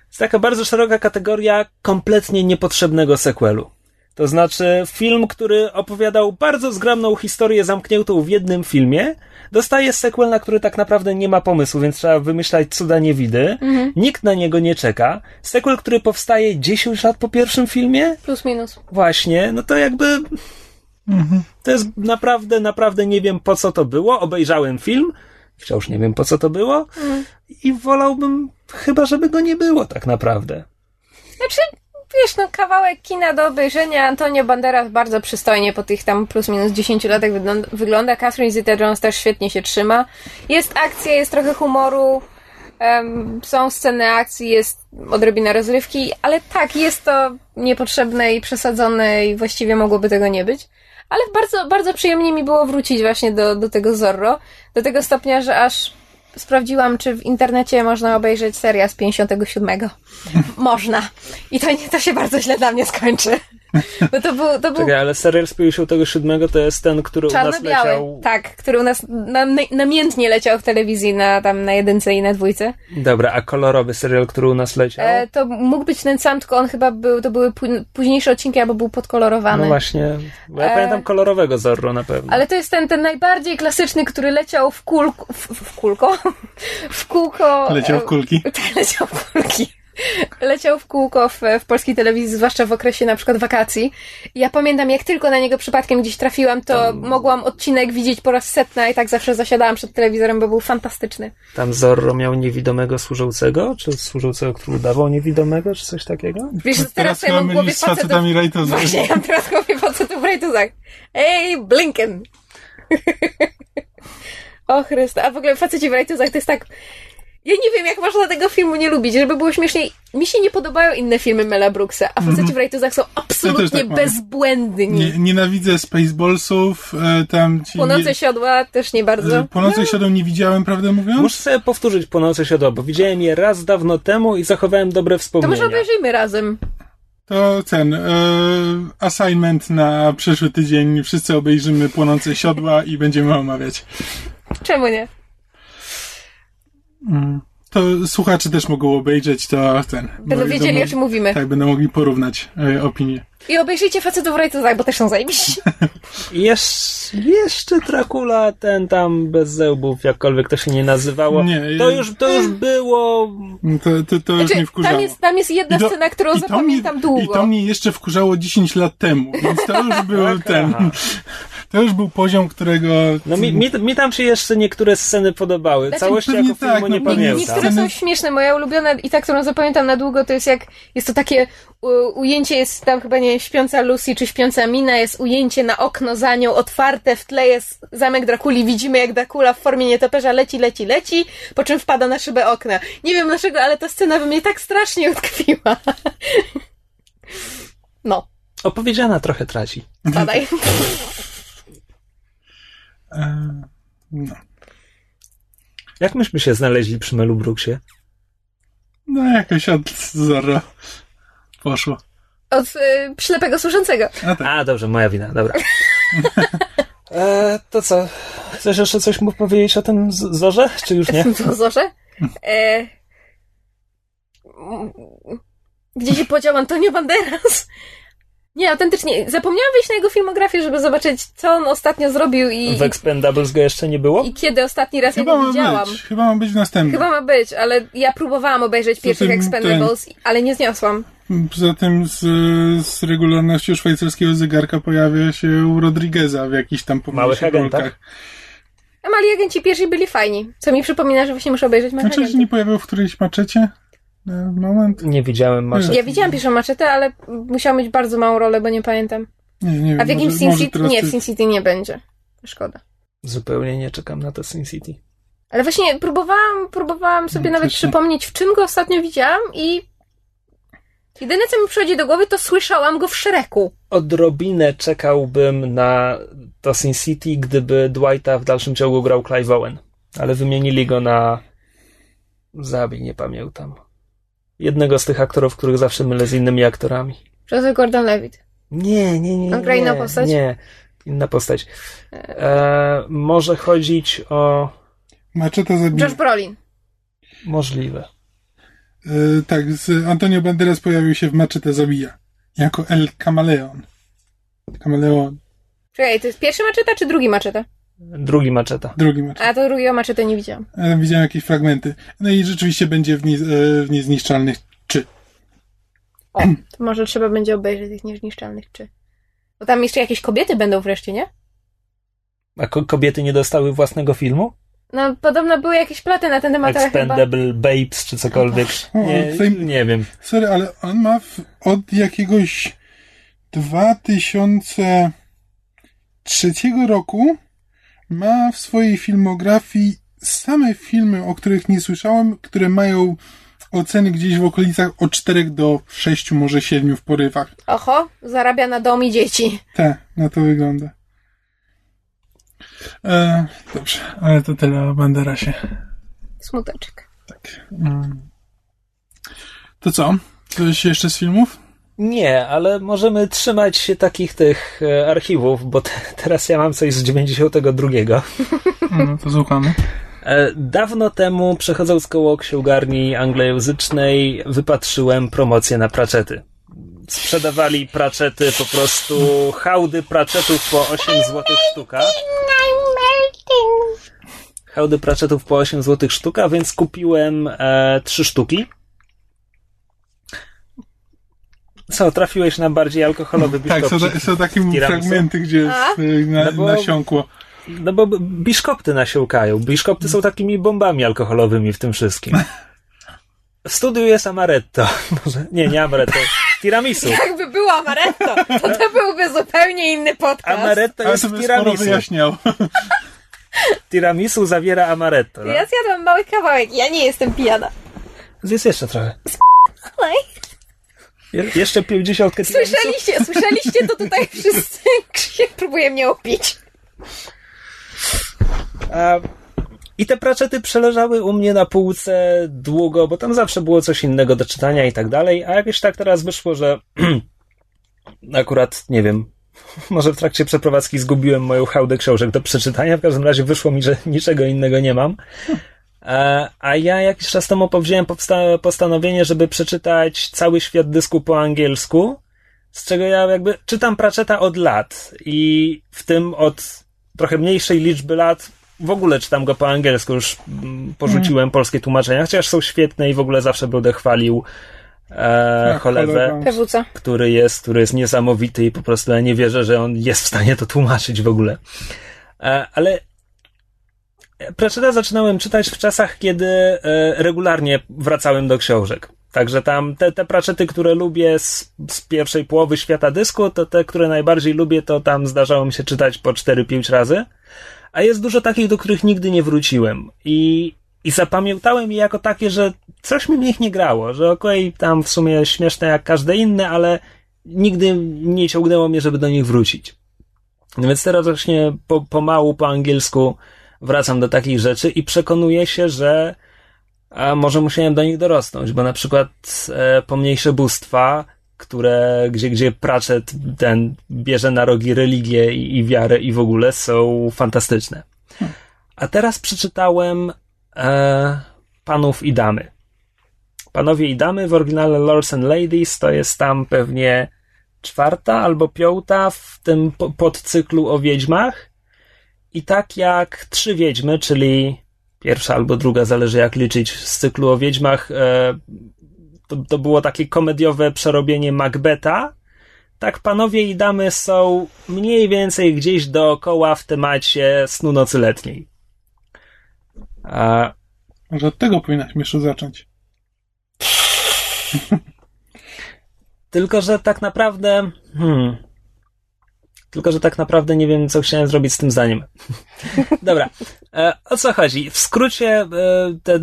jest taka bardzo szeroka kategoria kompletnie niepotrzebnego sequelu. To znaczy, film, który opowiadał bardzo zgrabną historię zamkniętą w jednym filmie, dostaje sequel, na który tak naprawdę nie ma pomysłu, więc trzeba wymyślać cuda niewidy. Nikt na niego nie czeka. Sequel, który powstaje 10 lat po pierwszym filmie, Plus minus. Właśnie, no to jakby. To jest naprawdę, naprawdę nie wiem po co to było. Obejrzałem film, wciąż nie wiem po co to było i wolałbym chyba, żeby go nie było tak naprawdę. Znaczy, wiesz, no kawałek kina do obejrzenia. Antonio Banderas bardzo przystojnie po tych tam plus minus 10 latach wygląda. Catherine Zeta-Jones też świetnie się trzyma. Jest akcja, jest trochę humoru. em, są sceny akcji, jest odrobina rozrywki, ale tak, jest to niepotrzebne i przesadzone i właściwie mogłoby tego nie być. Ale bardzo, bardzo przyjemnie mi było wrócić właśnie do, do tego Zorro. Do tego stopnia, że aż sprawdziłam, czy w internecie można obejrzeć serial z 57. Można. I to, nie, to się bardzo źle dla mnie skończy. Bo to był, to był Czekaj, ale serial z 57 to jest ten, który u nas leciał. Tak, który u nas nam, namiętnie leciał w telewizji na, tam na jedynce i na dwójce. Dobra, a kolorowy serial, który u nas leciał? E, to mógł być ten sam, tylko on chyba był, to były pó- późniejsze odcinki, albo był podkolorowany. No właśnie, bo ja E, pamiętam kolorowego Zorro na pewno. Ale to jest ten, ten najbardziej klasyczny, który leciał w kulko, w, w kulko, w kółko. Leciał w e, kulki. Tak, leciał w kulki. Leciał w kółko w, w polskiej telewizji, zwłaszcza w okresie na przykład wakacji. Ja pamiętam, jak tylko na niego przypadkiem gdzieś trafiłam, to mogłam odcinek widzieć po raz setny, a i tak zawsze zasiadałam przed telewizorem, bo był fantastyczny. Tam Zorro miał niewidomego służącego? Czy służącego, który udawał niewidomego, czy coś takiego? Wiesz, teraz, Teraz to ja mam w głowie facetów... Właśnie, ja mam teraz w głowie facetów w rajtuzach. Ej, Blinken! o Chryste, a w ogóle faceci w rajtuzach to jest tak... Ja nie wiem, jak można tego filmu nie lubić, żeby było śmieszniej. Mi się nie podobają inne filmy Mela Brooksa, a faceci w Rajtuzach są absolutnie tak mam. bezbłędni. Nie, nienawidzę Spaceballsów, e, tam ci... Płonące nie, siodła też nie bardzo. e, Płonące siodło nie widziałem, prawdę mówiąc? Muszę sobie powtórzyć Płonące siodło, bo widziałem je raz dawno temu i zachowałem dobre To wspomnienia. może obejrzyjmy razem. To ten e, assignment na przyszły tydzień. Wszyscy obejrzymy płonące siodła i będziemy omawiać. Czemu nie? To słuchacze też mogą obejrzeć, to ten. Będą bo- wiedzieli, o czym mówimy. Tak, będą mogli porównać e, opinie. I obejrzyjcie facetów w Rajtuzach, bo też są zajebiści. Jesz, jeszcze Dracula, ten tam bez zębów, jakkolwiek to się nie nazywało. Nie, to, już, to już było. To, to, to już Znaczy, mnie wkurzało. tam, jest, tam jest jedna scena, którą zapamiętam mnie, długo. I to mnie jeszcze wkurzało 10 lat temu, więc to już był ten. To już był poziom, którego. No mi, mi, mi tam się jeszcze niektóre sceny podobały. Znaczy, Całości jako filmu tak, no nie pewnie pamiętam. Niektóre są śmieszne. Moja ulubiona i ta, którą zapamiętam na długo, to jest jak jest to takie ujęcie jest tam chyba nie śpiąca Lucy czy śpiąca Mina, jest ujęcie na okno za nią otwarte, w tle jest zamek Drakuli, widzimy jak Dracula w formie nietoperza leci, leci, leci, po czym wpada na szybę okna. Nie wiem dlaczego, ale ta scena by mnie tak strasznie utkwiła. No, Opowiedziana trochę traci. badaj. E, no. Jak myśmy się znaleźli przy Melu Brooksie? no, jakoś od zero poszło. Od y, ślepego służącego. A tak. A, dobrze, moja wina, dobra. e, to co? Chcesz jeszcze coś mu powiedzieć o tym zorze, czy już nie? W Zorze. E... Gdzie się podział Antonio Banderas? Nie, autentycznie. Zapomniałam wyjść na jego filmografię, żeby zobaczyć, co on ostatnio zrobił i, W Expendables go jeszcze nie było? i kiedy ostatni raz ja Chyba go ma widziałam. być. Chyba ma być następny. Chyba ma być, ale ja próbowałam obejrzeć pierwszych tym Expendables, ale nie zniosłam. Poza tym z, z regularnością szwajcarskiego zegarka pojawia się u Rodrigueza w jakichś tam Małych pomniejszych agentach. rolkach. A mali agenci pierwsi byli fajni, co mi przypomina, że właśnie muszę obejrzeć Małych Znaczy, że się nie pojawił w którejś maczecie? Moment? Nie widziałem masz. Ja widziałam pierwszą maczetę, ale musiał mieć bardzo małą rolę, bo nie pamiętam. Nie, nie wiem. A w jakimś Sin City? Nie, w Sin City nie będzie. Szkoda. Zupełnie nie czekam na to Sin City. Ale właśnie próbowałam, próbowałam sobie No, nawet przypomnieć, w czym go ostatnio widziałam i jedyne, co mi przychodzi do głowy, to słyszałam go w Shreku. Odrobinę czekałbym na to Sin City, gdyby Dwighta w dalszym ciągu grał Clive Owen. Ale wymienili go na... Zabij, nie pamiętam. Jednego z tych aktorów, których zawsze mylę z innymi aktorami. Joseph Gordon-Levitt. Nie, nie, nie. On gra inną postać? Nie, inna postać. E, może chodzić o... Maczeta zabija. Josh Brolin. Możliwe. E, tak, z Antonio Banderas pojawił się w Maczeta zabija. Jako El Camaleon. Camaleon. Czekaj, to jest pierwszy maczeta, czy drugi maczeta? Drugi maczeta. Drugi maczeta. A to drugiego maczetę nie widziałam. Ale widziałem jakieś fragmenty. No i rzeczywiście będzie w, nie, e, w Niezniszczalnych czy. O, to może trzeba będzie obejrzeć tych niezniszczalnych, czy... Bo tam jeszcze jakieś kobiety będą wreszcie, nie? A ko- kobiety nie dostały własnego filmu? No, podobno były jakieś ploty na ten temat, ale chyba... Expendable Babes czy cokolwiek. Nie, nie wiem. Sorry, ale on ma w, od jakiegoś 2003 roku ma w swojej filmografii same filmy, o których nie słyszałem, które mają oceny gdzieś w okolicach od 4 do 6, może 7 w porywach. Oho, zarabia na dom i dzieci. Tak, na to wygląda. E, dobrze, ale to tyle o Banderasie. Smuteczek. Tak. Mm. To co? Coś jeszcze z filmów? Nie, ale możemy trzymać się takich tych e, archiwów, bo te, teraz ja mam coś z 92. No to słuchamy. E, Dawno temu, przechodząc koło księgarni anglojęzycznej, wypatrzyłem promocję na praczety. Sprzedawali praczety po prostu, hałdy praczetów po 8 zł sztuka. Hałdy praczetów po 8 zł sztuka, więc kupiłem e, 3 sztuki. Co, trafiłeś na bardziej alkoholowy Tak, są, ta, są takie tiramisu? fragmenty, gdzie jest, y, na, No bo- nasiąkło. No bo biszkopty nasiąkają. Biszkopty są takimi bombami alkoholowymi w tym wszystkim. W studiu jest amaretto. Może, nie, nie amaretto. Tiramisu. Jakby było amaretto, to to byłby zupełnie inny podcast. Amaretto Ale jest to w by sporo tiramisu. wyjaśniał. tiramisu zawiera amaretto. No? Ja zjadłam mały kawałek, ja nie jestem pijana. Jest jeszcze trochę. Je, jeszcze 50 tiramisu. Słyszeliście, słyszeliście to tutaj wszyscy. Krzysiek próbuje mnie opić. A, I te praczety przeleżały u mnie na półce długo, bo tam zawsze było coś innego do czytania i tak dalej, a jakoś tak teraz wyszło, że akurat, nie wiem, może w trakcie przeprowadzki zgubiłem moją hałdę książek do przeczytania, w każdym razie wyszło mi, że niczego innego nie mam. A, a ja jakiś czas temu powziąłem postanowienie, żeby przeczytać cały świat dysku po angielsku, z czego ja jakby czytam Pratchetta od lat i w tym od trochę mniejszej liczby lat w ogóle czytam go po angielsku, już mm, porzuciłem polskie tłumaczenia, chociaż są świetne i w ogóle zawsze będę chwalił e, Cholewę, który jest, który jest niesamowity i po prostu ja nie wierzę, że on jest w stanie to tłumaczyć w ogóle. E, ale Pratchetta zaczynałem czytać w czasach, kiedy e, regularnie wracałem do książek. Także tam te, te Pratchety, które lubię z, z pierwszej połowy świata dysku, to te, które najbardziej lubię, to tam zdarzało mi się czytać po 4-5 razy. A jest dużo takich, do których nigdy nie wróciłem. I, i zapamiętałem je jako takie, że coś mi w nich nie grało, że okej, okay, tam w sumie śmieszne jak każde inne, ale nigdy nie ciągnęło mnie, żeby do nich wrócić. No więc teraz właśnie po, pomału po angielsku wracam do takich rzeczy i przekonuję się, że a może musiałem do nich dorosnąć, bo na przykład e, pomniejsze bóstwa, które, gdzie, gdzie Pratchett ten bierze na rogi religię i, i wiarę i w ogóle są fantastyczne. A teraz przeczytałem e, Panów i Damy. Panowie i Damy w oryginale Lords and Ladies to jest tam pewnie czwarta albo piąta w tym po- podcyklu o wiedźmach. I tak jak Trzy Wiedźmy, czyli pierwsza albo druga, zależy jak liczyć z cyklu o wiedźmach, e, to, to było takie komediowe przerobienie Macbeta. Tak panowie i damy są mniej więcej gdzieś dookoła w temacie snu nocy letniej. A, Może od tego powinnaś Mieszu zacząć. Tylko, że tak naprawdę. Hmm. Tylko, że tak naprawdę nie wiem, co chciałem zrobić z tym zdaniem. Dobra. E, o co chodzi? W skrócie, e, te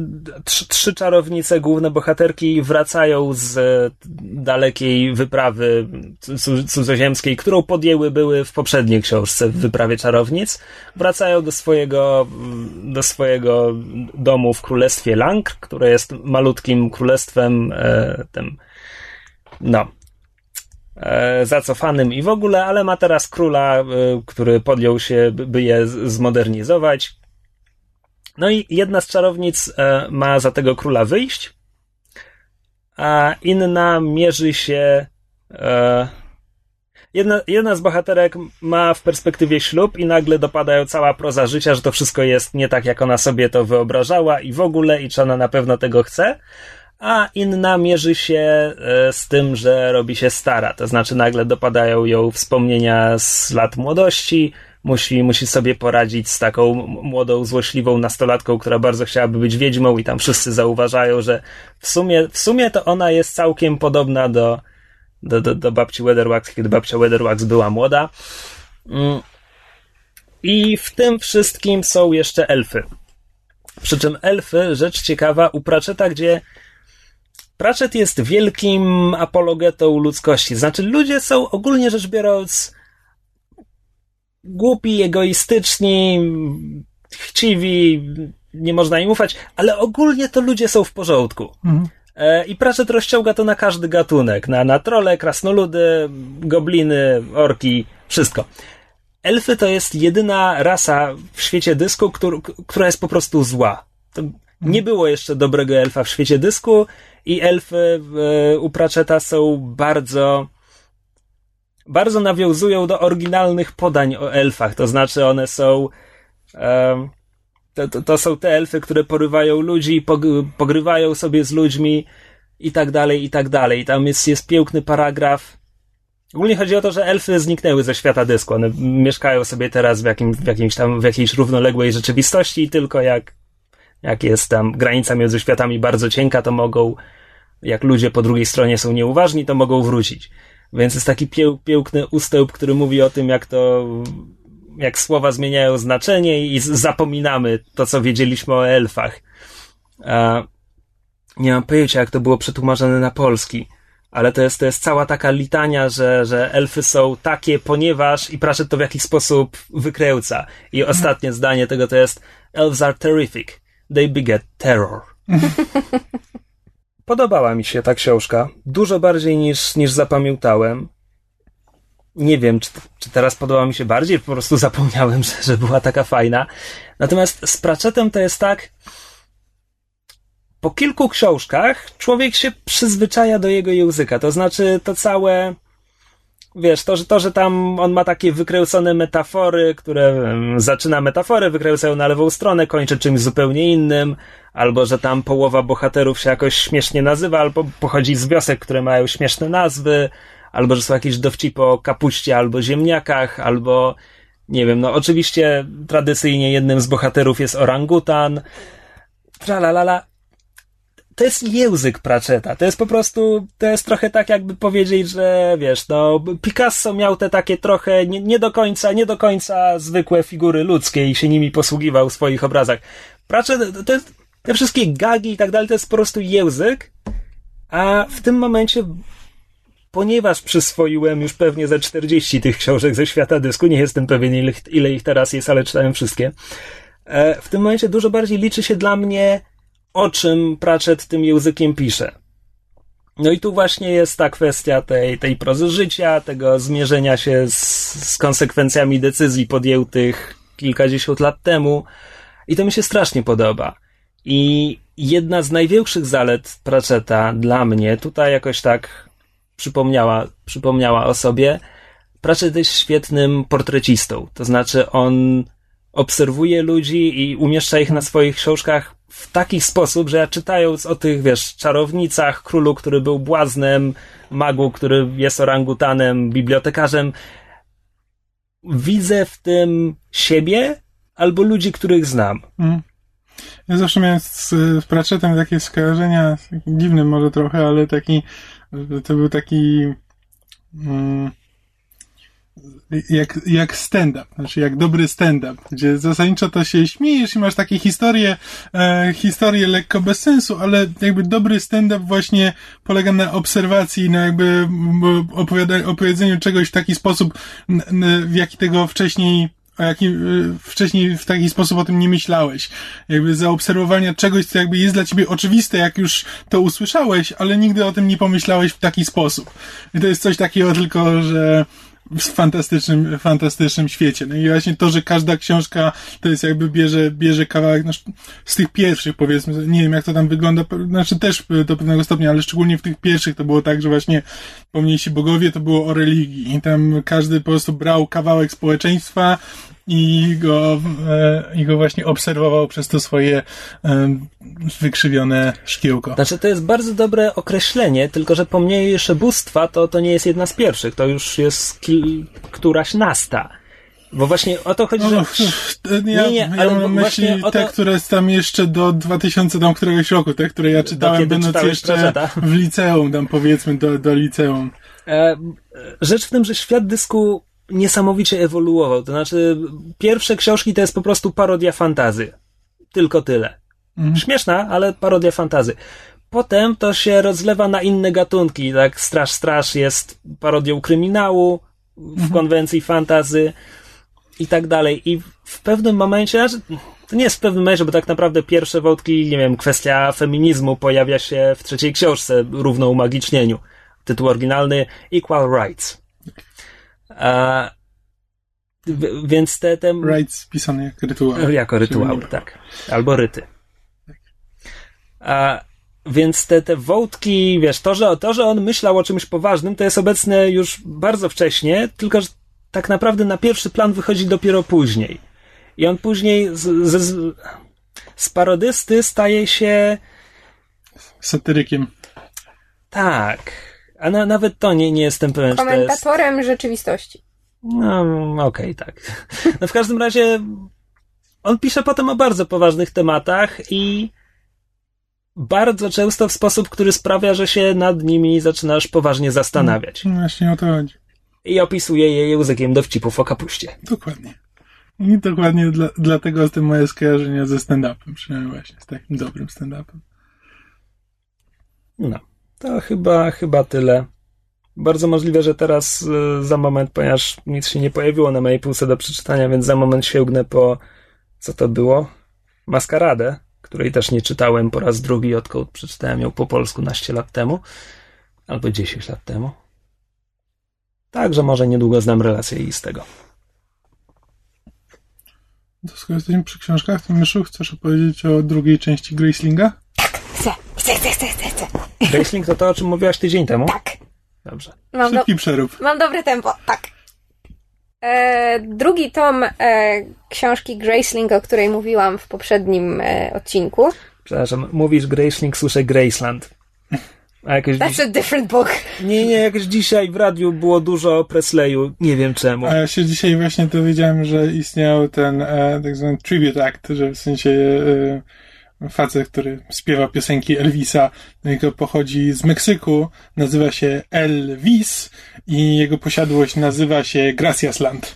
trzy, czarownice, główne bohaterki, wracają z dalekiej wyprawy cu- cudzoziemskiej, którą podjęły były w poprzedniej książce, w Wyprawie Czarownic. Wracają do swojego, do swojego domu w królestwie Lang, które jest malutkim królestwem, e, tym, no, zacofanym i w ogóle, ale ma teraz króla, e, który podjął się, by- je zmodernizować. No i jedna z czarownic e, ma za tego króla wyjść, a inna mierzy się. E, jedna, jedna z bohaterek ma w perspektywie ślub i nagle dopada ją cała proza życia, że to wszystko jest nie tak, jak ona sobie to wyobrażała i w ogóle, i czy ona na pewno tego chce a inna mierzy się e, z tym, że robi się stara. To znaczy nagle dopadają ją wspomnienia z lat młodości, musi, musi sobie poradzić z taką młodą, złośliwą nastolatką, która bardzo chciałaby być wiedźmą i tam wszyscy zauważają, że w sumie, w sumie to ona jest całkiem podobna do, do, do, do babci Weatherwax, kiedy babcia Weatherwax była młoda. Mm. I w tym wszystkim są jeszcze elfy. Przy czym elfy, rzecz ciekawa, u Pratchetta, gdzie Pratchett jest wielkim apologetą ludzkości. Znaczy, ludzie są ogólnie rzecz biorąc głupi, egoistyczni, chciwi, nie można im ufać, ale ogólnie to ludzie są w porządku. E, I Pratchett rozciąga to na każdy gatunek. Na, na trole, krasnoludy, gobliny, orki, wszystko. Elfy to jest jedyna rasa w świecie dysku, któr, która jest po prostu zła. To nie było jeszcze dobrego elfa w świecie dysku i elfy e, u Pratchetta są bardzo bardzo nawiązują do oryginalnych podań o elfach. To znaczy one są to, to, to są te elfy, które porywają ludzi, pog- pogrywają sobie z ludźmi i tak dalej, i tak dalej. Tam jest, jest piękny paragraf. Ogólnie chodzi o to, że elfy zniknęły ze świata dysku. One mieszkają sobie teraz w, jakim, w, jakimś tam, w jakiejś równoległej rzeczywistości tylko jak, jak jest tam granica między światami bardzo cienka, to mogą, jak ludzie po drugiej stronie są nieuważni, to mogą wrócić. Więc jest taki pieł, piękny ustęp, który mówi o tym, jak to jak słowa zmieniają znaczenie i zapominamy to, co wiedzieliśmy o elfach. E, nie mam pojęcia, jak to było przetłumaczone na polski, ale to jest, to jest cała taka litania, że, że elfy są takie, ponieważ i Pratchett to w jakiś sposób wykręca. I ostatnie zdanie tego to jest Elves are terrific. They beget terror. Podobała mi się ta książka. Dużo bardziej niż, niż zapamiętałem. Nie wiem, czy, czy teraz podoba mi się bardziej, po prostu zapomniałem, że, że była taka fajna. Natomiast z Pratchettem to jest tak, po kilku książkach człowiek się przyzwyczaja do jego języka. To znaczy, to całe, wiesz, to, że, to, że tam on ma takie wykręcone metafory, które zaczyna metafory, wykręcają na lewą stronę, kończy czymś zupełnie innym, albo że tam połowa bohaterów się jakoś śmiesznie nazywa, albo pochodzi z wiosek, które mają śmieszne nazwy, albo że są jakieś dowcipy o kapuście albo ziemniakach, albo nie wiem, no oczywiście tradycyjnie jednym z bohaterów jest orangutan. Tralalala to jest język Pratchetta. To jest po prostu, to jest trochę tak jakby powiedzieć, że wiesz, no, Picasso miał te takie trochę nie, nie do końca, nie do końca zwykłe figury ludzkie i się nimi posługiwał w swoich obrazach. Pratchett, to jest, te wszystkie gagi i tak dalej, to jest po prostu język, a w tym momencie ponieważ przyswoiłem już pewnie ze 40 tych książek ze świata dysku, nie jestem pewien ile, ile ich teraz jest, ale czytałem wszystkie, e, w tym momencie dużo bardziej liczy się dla mnie o czym Pratchett tym językiem pisze. No i tu właśnie jest ta kwestia tej, tej prozy życia, tego zmierzenia się z, z konsekwencjami decyzji podjętych kilkadziesiąt lat temu. I to mi się strasznie podoba. I jedna z największych zalet Pratchetta dla mnie, tutaj jakoś tak przypomniała, przypomniała o sobie, Pratchett jest świetnym portrecistą. To znaczy on obserwuje ludzi i umieszcza ich na swoich książkach w taki sposób, że ja czytając o tych, wiesz, czarownicach, królu, który był błaznem, magu, który jest orangutanem, bibliotekarzem, widzę w tym siebie albo ludzi, których znam. Mm. Ja zawsze miałem z, z Pratchettem takie skojarzenia, dziwnym może trochę, ale taki, to był taki, mm, jak, jak stand-up, znaczy jak dobry stand-up, gdzie zasadniczo to się śmiejesz i masz takie historie, e, historie lekko bez sensu, ale jakby dobry stand-up właśnie polega na obserwacji, na jakby opowiedzeniu czegoś w taki sposób, w jaki tego wcześniej o jakim e, wcześniej w taki sposób o tym nie myślałeś. Jakby zaobserwowania czegoś, co jakby jest dla ciebie oczywiste, jak już to usłyszałeś, ale nigdy o tym nie pomyślałeś w taki sposób. I to jest coś takiego tylko, że w fantastycznym, fantastycznym świecie. No i właśnie to, że każda książka to jest jakby bierze, bierze kawałek no, z tych pierwszych powiedzmy, nie wiem jak to tam wygląda, znaczy też do pewnego stopnia, ale szczególnie w tych pierwszych to było tak, że właśnie pomniejsi bogowie to było o religii i tam każdy po prostu brał kawałek społeczeństwa i go, e, i go właśnie obserwował przez to swoje e, wykrzywione szkiełko. Znaczy, to jest bardzo dobre określenie, tylko że pomniejsze bóstwa to, to nie jest jedna z pierwszych, to już jest kil, któraś nasta. Bo właśnie o to chodzi, że... Ja, nie, nie, ale ja mam myśli te, to... które tam jeszcze do 2000 tam któregoś roku, te, które ja czytałem, będąc jeszcze w liceum, tam powiedzmy do, do liceum. E, rzecz w tym, że świat dysku niesamowicie ewoluował. To znaczy, pierwsze książki to jest po prostu parodia fantazy. Tylko tyle. Mhm. Śmieszna, ale parodia fantazy. Potem to się rozlewa na inne gatunki, tak Straż Straż jest parodią kryminału w mhm. konwencji fantazy i tak dalej. I w pewnym momencie, znaczy, to nie jest w pewnym momencie, bo tak naprawdę pierwsze wątki, nie wiem, kwestia feminizmu pojawia się w trzeciej książce, równo umagicznieniu. Tytuł oryginalny Equal Rights. A, w, więc te, te... Rights pisane jak rytuał. Jako rytuał, tak. Albo ryty. A, więc te, te wątki, wiesz, to że, to, że on myślał o czymś poważnym, to jest obecne już bardzo wcześnie, tylko że tak naprawdę na pierwszy plan wychodzi dopiero później. I on później z, z, z parodysty staje się. Satyrykiem. Tak. A na, nawet to nie, nie jestem pewien. Komentatorem jest... rzeczywistości. No, okej, okay, tak. No w każdym razie on pisze potem o bardzo poważnych tematach i bardzo często w sposób, który sprawia, że się nad nimi zaczynasz poważnie zastanawiać. No właśnie o to chodzi. I opisuje je językiem dowcipów o kapuście. Dokładnie. I dokładnie dla, dlatego z tym moje skojarzenia ze stand-upem, przynajmniej właśnie z takim dobrym stand-upem. No, to chyba, chyba tyle. Bardzo możliwe, że teraz y, za moment, ponieważ nic się nie pojawiło na mojej półce do przeczytania, więc za moment sięgnę po, co to było? Maskaradę, której też nie czytałem po raz drugi, odkąd przeczytałem ją po polsku naście lat temu, albo 10 lat temu. Także może niedługo znam relację i z tego. To skoro jesteśmy przy książkach, to Myszu, chcesz opowiedzieć o drugiej części Gracelinga? Chcę, chcę, chcę, chcę, chcę, chcę. Graceling to to, o czym mówiłaś tydzień temu? Tak. Dobrze. Mam, do, Szybki przerób. mam dobre tempo, tak. E, drugi tom e, książki Graceling, o której mówiłam w poprzednim e, odcinku. Przepraszam, mówisz Graceling, słyszę Graceland. A jakoś That's a different book. Nie, nie, jakoś dzisiaj w radiu było dużo o Presleyu, nie wiem czemu. A ja się dzisiaj właśnie dowiedziałem, że istniał ten e, tak zwany tribute act, że w sensie e, facet, który śpiewa piosenki Elvisa, jego pochodzi z Meksyku, nazywa się Elvis i jego posiadłość nazywa się Graciasland.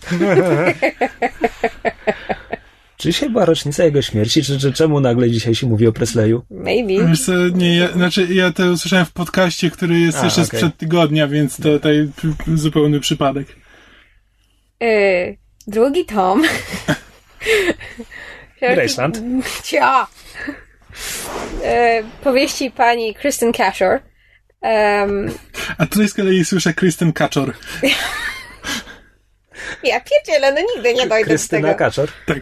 Czy dzisiaj była rocznica jego śmierci, czy, czy czemu nagle dzisiaj się mówi o Presleyu? Maybe. Wiesz co, nie, ja, znaczy ja to usłyszałem w podcaście, który jest A, jeszcze okej. sprzed tygodnia, więc to tutaj zupełny przypadek. E, drugi tom. Graceland. Cia. E, powieści pani Kristen Cashore. Um, A tutaj z kolei słyszę Kristen Kaczor. ja pierdzielę, no nigdy nie dojdę Krystyna do tego. Kaczor. Tak.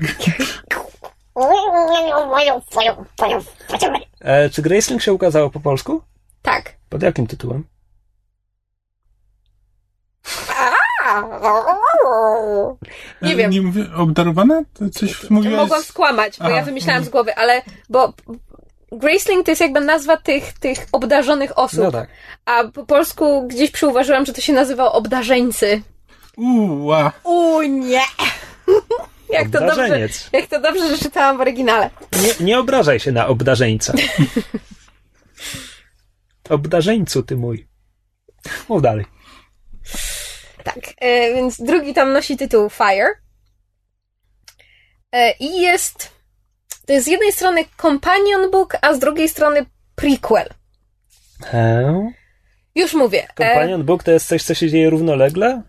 E, czy Graceling się ukazało po polsku? Tak. Pod jakim tytułem? Nie wiem. Nie mówię, obdarowana? To coś mówiłaś? Mogłam skłamać, bo Aha, ja wymyślałam z głowy, ale bo Graceling to jest jakby nazwa tych, tych obdarzonych osób. No tak. A po polsku gdzieś przyuważyłam, że to się nazywa obdarzeńcy. Uła. U nie! jak to dobrze, jak to dobrze, że czytałam w oryginale. Nie, nie obrażaj się na obdarzeńca. Obdarzeńcu, ty mój. Mów dalej. Tak, e, więc drugi tom nosi tytuł Fire. E, I jest. To jest z jednej strony companion book, a z drugiej strony prequel. He? Już mówię. E, Companion Book to jest coś, co się dzieje równolegle?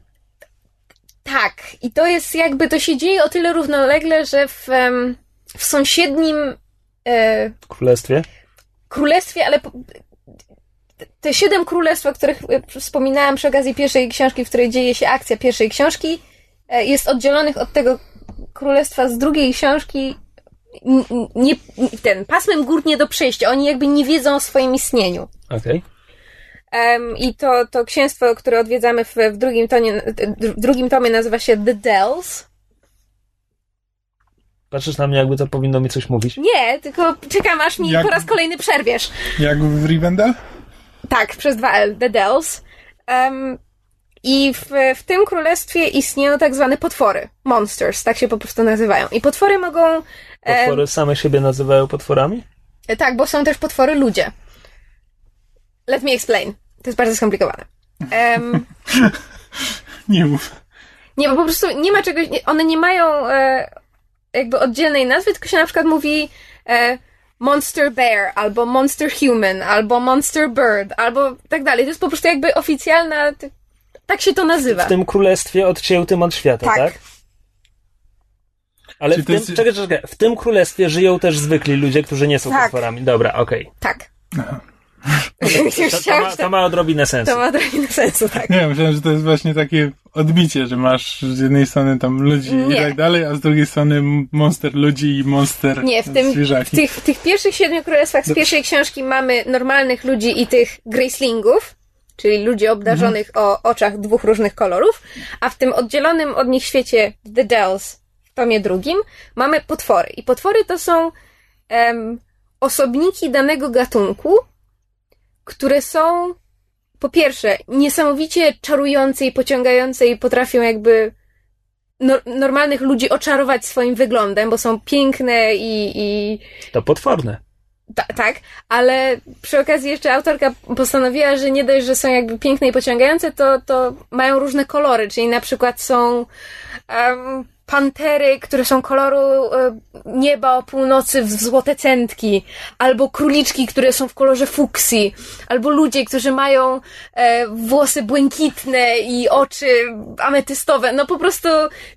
tak, i to jest jakby to się dzieje o tyle równolegle, że w, w sąsiednim królestwie? królestwie, ale te siedem królestw, o których e, wspominałam przy okazji pierwszej książki, w której dzieje się akcja pierwszej książki, e, jest oddzielonych od tego królestwa z drugiej książki nie, ten pasmem gór nie do przejścia. Oni jakby nie wiedzą o swoim istnieniu. Okej. Em, I to, to księstwo, które odwiedzamy w, w, drugim tonie, w drugim tomie nazywa się The Dells. Patrzysz na mnie, jakby to powinno mi coś mówić. Nie, tylko czekam, aż mi Jak- po raz kolejny przerwiesz. Jak w Rivendell? Tak, przez dwa L, The Dells. Em, I w, w tym królestwie istnieją tak zwane potwory. Monsters, tak się po prostu nazywają. I potwory mogą. Potwory same siebie nazywają potworami? tak, bo są też potwory ludzie. Let me explain. To jest bardzo skomplikowane. Em, Nie mów. nie, bo po prostu nie ma czegoś. One nie mają e, jakby oddzielnej nazwy, tylko się na przykład mówi. E, Monster Bear, albo Monster Human, albo Monster Bird, albo tak dalej. To jest po prostu jakby oficjalna. Tak się to nazywa. W tym królestwie odciętym od świata, tak? Tak. Ale w tym, jest- czekaj, czekaj, w tym królestwie żyją też zwykli ludzie, którzy nie są Tak. potworami. Dobra, okej. Tak. To, to, ma, to ma odrobinę sensu. To ma trochę sensu, tak. Nie, myślałem, że to jest właśnie takie odbicie, że masz z jednej strony tam ludzi i Nie. tak dalej, a z drugiej strony monster ludzi i monster Nie, w, tym, w, tych, w tych pierwszych siedmiu królestwach z pierwszej książki mamy normalnych ludzi i tych gracelingów, czyli ludzi obdarzonych o oczach dwóch różnych kolorów, a w tym oddzielonym od nich świecie The Dells w tomie drugim mamy potwory. I potwory to są em, osobniki danego gatunku, które są po pierwsze niesamowicie czarujące i pociągające i potrafią jakby no, normalnych ludzi oczarować swoim wyglądem, bo są piękne i, i To potworne. ta, tak, ale przy okazji jeszcze autorka postanowiła, że nie dość, że są jakby piękne i pociągające, to, to mają różne kolory, czyli na przykład są um, pantery, które są koloru e, nieba o północy w złote centki, albo króliczki, które są w kolorze fuksji, albo ludzie, którzy mają e, włosy błękitne i oczy ametystowe. No po prostu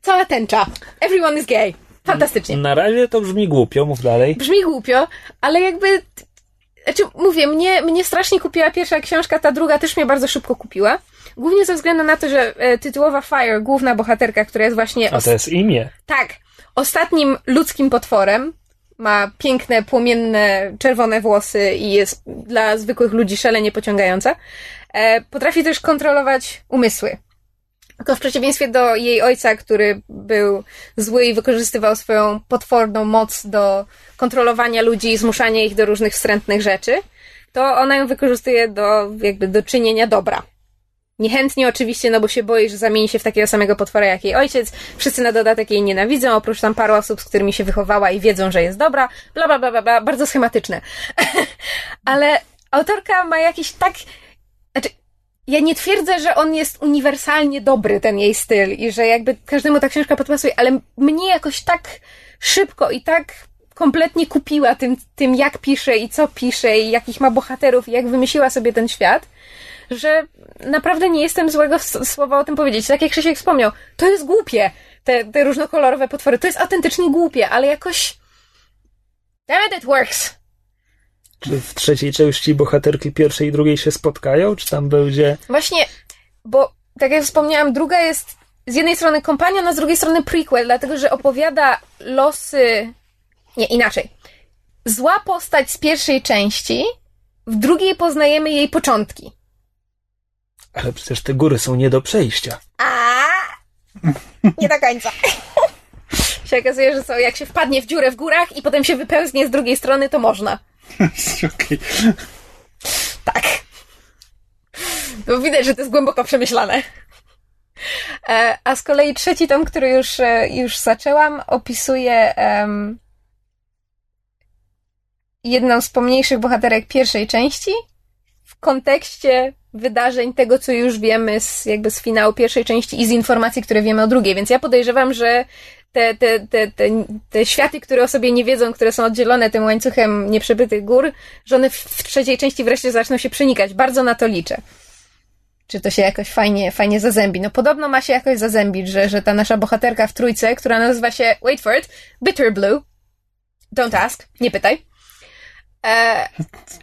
cała tęcza. Everyone is gay. Fantastycznie. Na razie to brzmi głupio, mów dalej. Brzmi głupio, ale jakby. Znaczy, mówię, mnie, mnie strasznie kupiła pierwsza książka, ta druga też mnie bardzo szybko kupiła. Głównie ze względu na to, że e, tytułowa Fire, główna bohaterka, która jest właśnie. A to jest imię. Tak. Ostatnim ludzkim potworem. Ma piękne, płomienne, czerwone włosy i jest dla zwykłych ludzi szalenie pociągająca. E, potrafi też kontrolować umysły. Tylko w przeciwieństwie do jej ojca, który był zły i wykorzystywał swoją potworną moc do kontrolowania ludzi i zmuszania ich do różnych wstrętnych rzeczy, to ona ją wykorzystuje do, jakby, do czynienia dobra. Niechętnie oczywiście, no bo się boi, że zamieni się w takiego samego potwora jak jej ojciec. Wszyscy na dodatek jej nienawidzą, oprócz tam paru osób, z którymi się wychowała i wiedzą, że jest dobra. Bla, bla, bla, bla, bla. bardzo schematyczne. Ale autorka ma jakiś tak... Znaczy, ja nie twierdzę, że on jest uniwersalnie dobry, ten jej styl i że jakby każdemu ta książka podpasuje, ale mnie jakoś tak szybko i tak kompletnie kupiła tym, tym jak pisze i co pisze i jakich ma bohaterów i jak wymyśliła sobie ten świat, że naprawdę nie jestem złego słowa o tym powiedzieć. Tak jak Krzysiek wspomniał, to jest głupie, te, te różnokolorowe potwory, to jest autentycznie głupie, ale jakoś damn it, it works. Czy w trzeciej części bohaterki pierwszej i drugiej się spotkają, czy tam będzie... Właśnie, bo tak jak wspomniałam, druga jest z jednej strony kompanion, a z drugiej strony prequel, dlatego że opowiada losy... Nie, inaczej. Zła postać z pierwszej części, w drugiej poznajemy jej początki. Ale przecież te góry są nie do przejścia. A nie do końca. się okazuje, że są, jak się wpadnie w dziurę w górach i potem się wypełznie z drugiej strony, to można. Okej. Tak. Bo widać, że to jest głęboko przemyślane. E, a z kolei trzeci tom, który już, e, już zaczęłam, opisuje um, jedną z pomniejszych bohaterek pierwszej części w kontekście wydarzeń tego, co już wiemy z, jakby z finału pierwszej części i z informacji, które wiemy o drugiej. Więc ja podejrzewam, że te, te, te, te, te światy, które o sobie nie wiedzą, które są oddzielone tym łańcuchem nieprzebytych gór, że one w, w trzeciej części wreszcie zaczną się przenikać. Bardzo na to liczę. Czy to się jakoś fajnie, fajnie zazębi? No podobno ma się jakoś zazębić, że, że ta nasza bohaterka w trójce, która nazywa się, wait for it, Bitter Blue, don't ask, nie pytaj, e,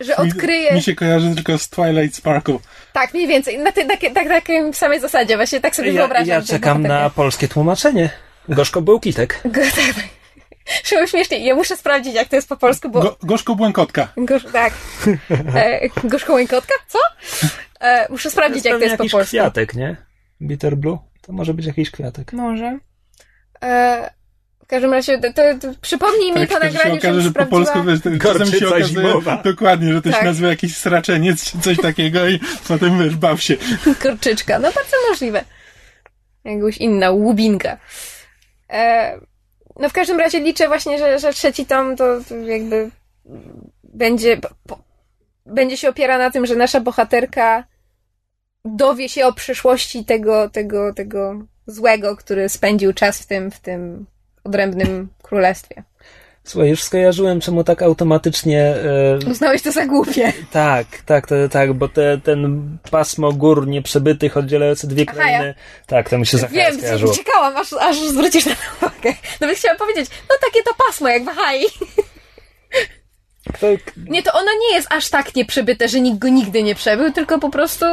że odkryje... Mi, mi się kojarzy tylko z Twilight Sparkle. Tak, mniej więcej, na, tej, na, na, na takiej samej zasadzie, właśnie tak sobie Ja, wyobrażam. ja czekam na polskie tłumaczenie. Gorzko był kitek. Go, tak. Szło śmiesznie. Ja muszę sprawdzić, jak to jest po polsku, bo... Go, gorzko Błękotka. Gorz, tak. E, gorzko łękotka? Co? E, muszę sprawdzić, jak to jest po jakiś polsku. kwiatek, nie? Bitter Blue? To może być jakiś kwiatek. Może. E, w każdym razie, to, to, to przypomnij mi po Tak, to się nagraniu, okaże, że po polsku wiesz, to czasem się okazuje zimowa. dokładnie, że to Tak. się nazywa jakiś sraczeniec czy coś takiego i potem wiesz, baw się. Kurczyczka. No bardzo możliwe. Jakąś inna łubinka. E, no w każdym razie liczę właśnie, że, że trzeci tom to, to jakby będzie po, będzie się opiera na tym, że nasza bohaterka dowie się o przyszłości tego, tego, tego złego, który spędził czas w tym, w tym odrębnym królestwie. Słuchaj, już skojarzyłem, czemu tak automatycznie... E, Uznałeś to za głupie. tak, tak, to, tak, bo te, ten pasmo gór nieprzebytych oddzielające dwie Aha, krainy... Tak, to mi się za chwilę Wiem, skojarzyło. czekałam, aż, aż zwrócisz na to uwagę. Nawet chciałam powiedzieć, no takie to pasmo jak w Bahai. Nie, to ono nie jest aż tak nieprzebyte, że nikt go nigdy nie przebył, tylko po prostu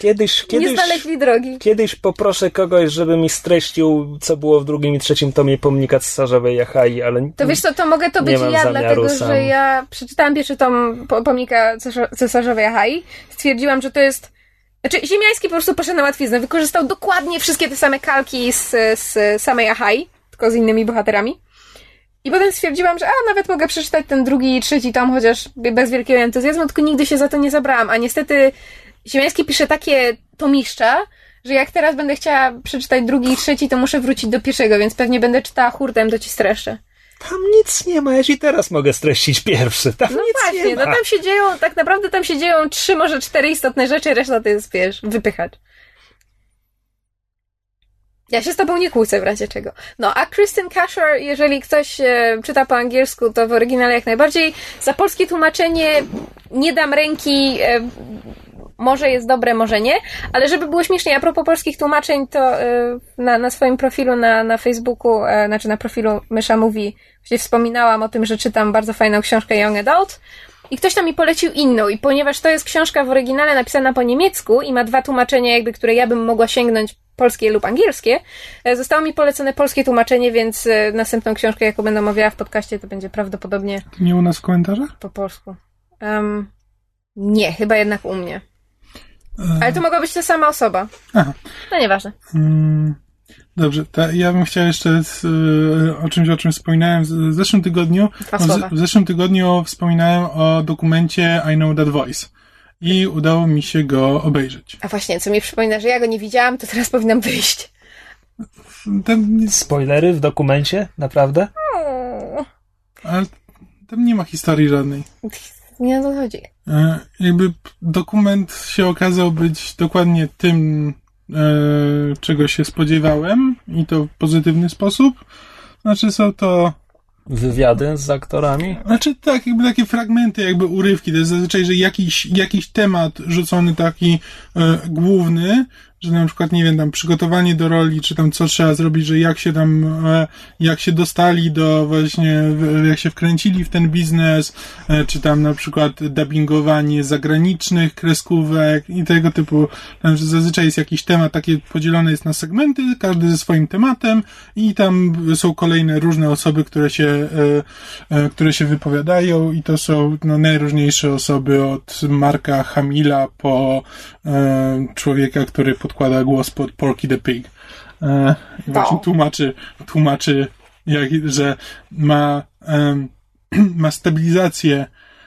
kiedyś, nie kiedyś, znaleźli drogi. kiedyś poproszę kogoś, żeby mi streścił, co było w drugim i trzecim tomie Pomnika Cesarzowej Jachai, ale... To wiesz co, to mogę to Nie być ja, dlatego sam. że ja przeczytałam pierwszy tom po- pomnika cesarzowej Ahai. Stwierdziłam, że to jest. Znaczy, Ziemiański po prostu poszedł na łatwiznę. Wykorzystał dokładnie wszystkie te same kalki z, z samej Ahai, tylko z innymi bohaterami. I potem stwierdziłam, że a, nawet mogę przeczytać ten drugi i trzeci tom, chociaż bez wielkiego entuzjazmu, tylko nigdy się za to nie zabrałam. A niestety Ziemiański pisze takie tomiszcza, że jak teraz będę chciała przeczytać drugi i trzeci, to muszę wrócić do pierwszego, więc pewnie będę czytała hurtem, to ci streszczę. Tam nic nie ma, ja ci teraz mogę streścić pierwszy. Tam No nic właśnie, nie ma. no tam się dzieją, tak naprawdę tam się dzieją trzy, może cztery istotne rzeczy, reszta to jest, wiesz, wypychać. Ja się z tobą nie kłócę w razie czego. No, a Kristen Kasher, jeżeli ktoś e, czyta po angielsku, to w oryginale jak najbardziej. Za polskie tłumaczenie nie dam ręki. E, może jest dobre, może nie, ale żeby było śmiesznie, a propos polskich tłumaczeń, to e, na, na swoim profilu na, na Facebooku, e, znaczy na profilu Mysza Mówi, właśnie wspominałam o tym, że czytam bardzo fajną książkę Young Adult, i ktoś tam mi polecił inną, i ponieważ to jest książka w oryginale napisana po niemiecku i ma dwa tłumaczenia, jakby, które ja bym mogła sięgnąć, polskie lub angielskie, e, zostało mi polecone polskie tłumaczenie, więc e, następną książkę, jaką będę omawiała w podcaście, to będzie prawdopodobnie nie u nas w komentarzach? po polsku. Um, nie, chyba jednak u mnie. Ale to mogła być ta sama osoba. Aha. No nieważne. Mm, Dobrze, to ja bym chciał jeszcze z, y, o czymś, o czym wspominałem w zeszłym tygodniu. Dwa w, zeszłym tygodniu wspominałem o dokumencie I Know That Voice i udało mi się go obejrzeć. A właśnie, co mi przypomina, że ja go nie widziałam, to teraz powinnam wyjść. Tam, Spoilery w dokumencie? Naprawdę? ale tam nie ma historii żadnej. Nie o to chodzi. E, jakby dokument się okazał być dokładnie tym, e, czego się spodziewałem i to w pozytywny sposób. Znaczy są to Wywiady z aktorami? Znaczy tak, jakby takie fragmenty, jakby urywki. To jest zazwyczaj, że jakiś, jakiś temat rzucony taki e, główny, że na przykład, nie wiem, tam przygotowanie do roli, czy tam co trzeba zrobić, że jak się tam, e, jak się dostali do właśnie, jak się wkręcili w ten biznes, e, czy tam na przykład dubbingowanie zagranicznych kreskówek i tego typu. Tam, że zazwyczaj jest jakiś temat, takie podzielone jest na segmenty, każdy ze swoim tematem i tam są kolejne różne osoby, które się, e, które się wypowiadają i to są no, najróżniejsze osoby od Marka Hamila po człowieka, który podkłada głos pod Porky the Pig. E, i właśnie Wow. tłumaczy, tłumaczy jak, że ma, em, ma stabilizację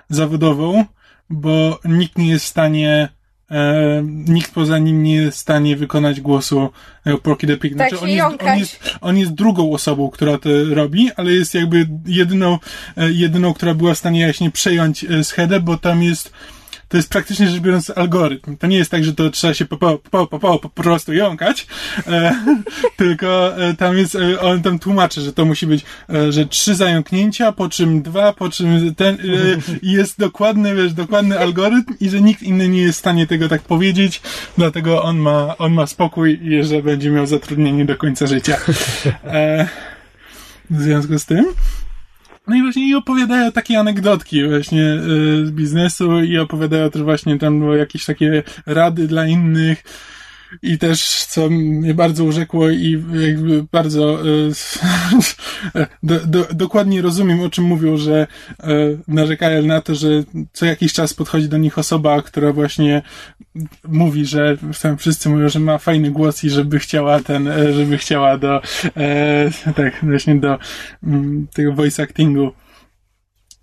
zawodową, bo nikt nie jest w stanie e, nikt poza nim nie jest w stanie wykonać głosu e, Porky the Pig. Tak, on, jest, on, jest, on jest drugą osobą, która to robi, ale jest jakby jedyną, e, jedyną, która była w stanie właśnie przejąć schedę, bo tam jest to jest praktycznie rzecz biorąc algorytm. To nie jest tak, że to trzeba się po, po, po, po, po, prostu jąkać, e, tylko e, tam jest, e, on tam tłumaczy, że to musi być, e, że trzy zająknięcia, po czym dwa, po czym ten, e, jest dokładny, wiesz, dokładny algorytm i że nikt inny nie jest w stanie tego tak powiedzieć, dlatego on ma, on ma spokój i że będzie miał zatrudnienie do końca życia. E, w związku z tym, no i właśnie i opowiadają takie anegdotki właśnie y, z biznesu i opowiadają też właśnie tam jakieś takie rady dla innych i też, co mnie bardzo urzekło i jakby bardzo y, do, do, dokładnie rozumiem, o czym mówią, że y, narzekają na to, że co jakiś czas podchodzi do nich osoba, która właśnie mówi, że tam wszyscy mówią, że ma fajny głos i żeby chciała ten, e, żeby chciała do e, tak właśnie do mm, tego voice actingu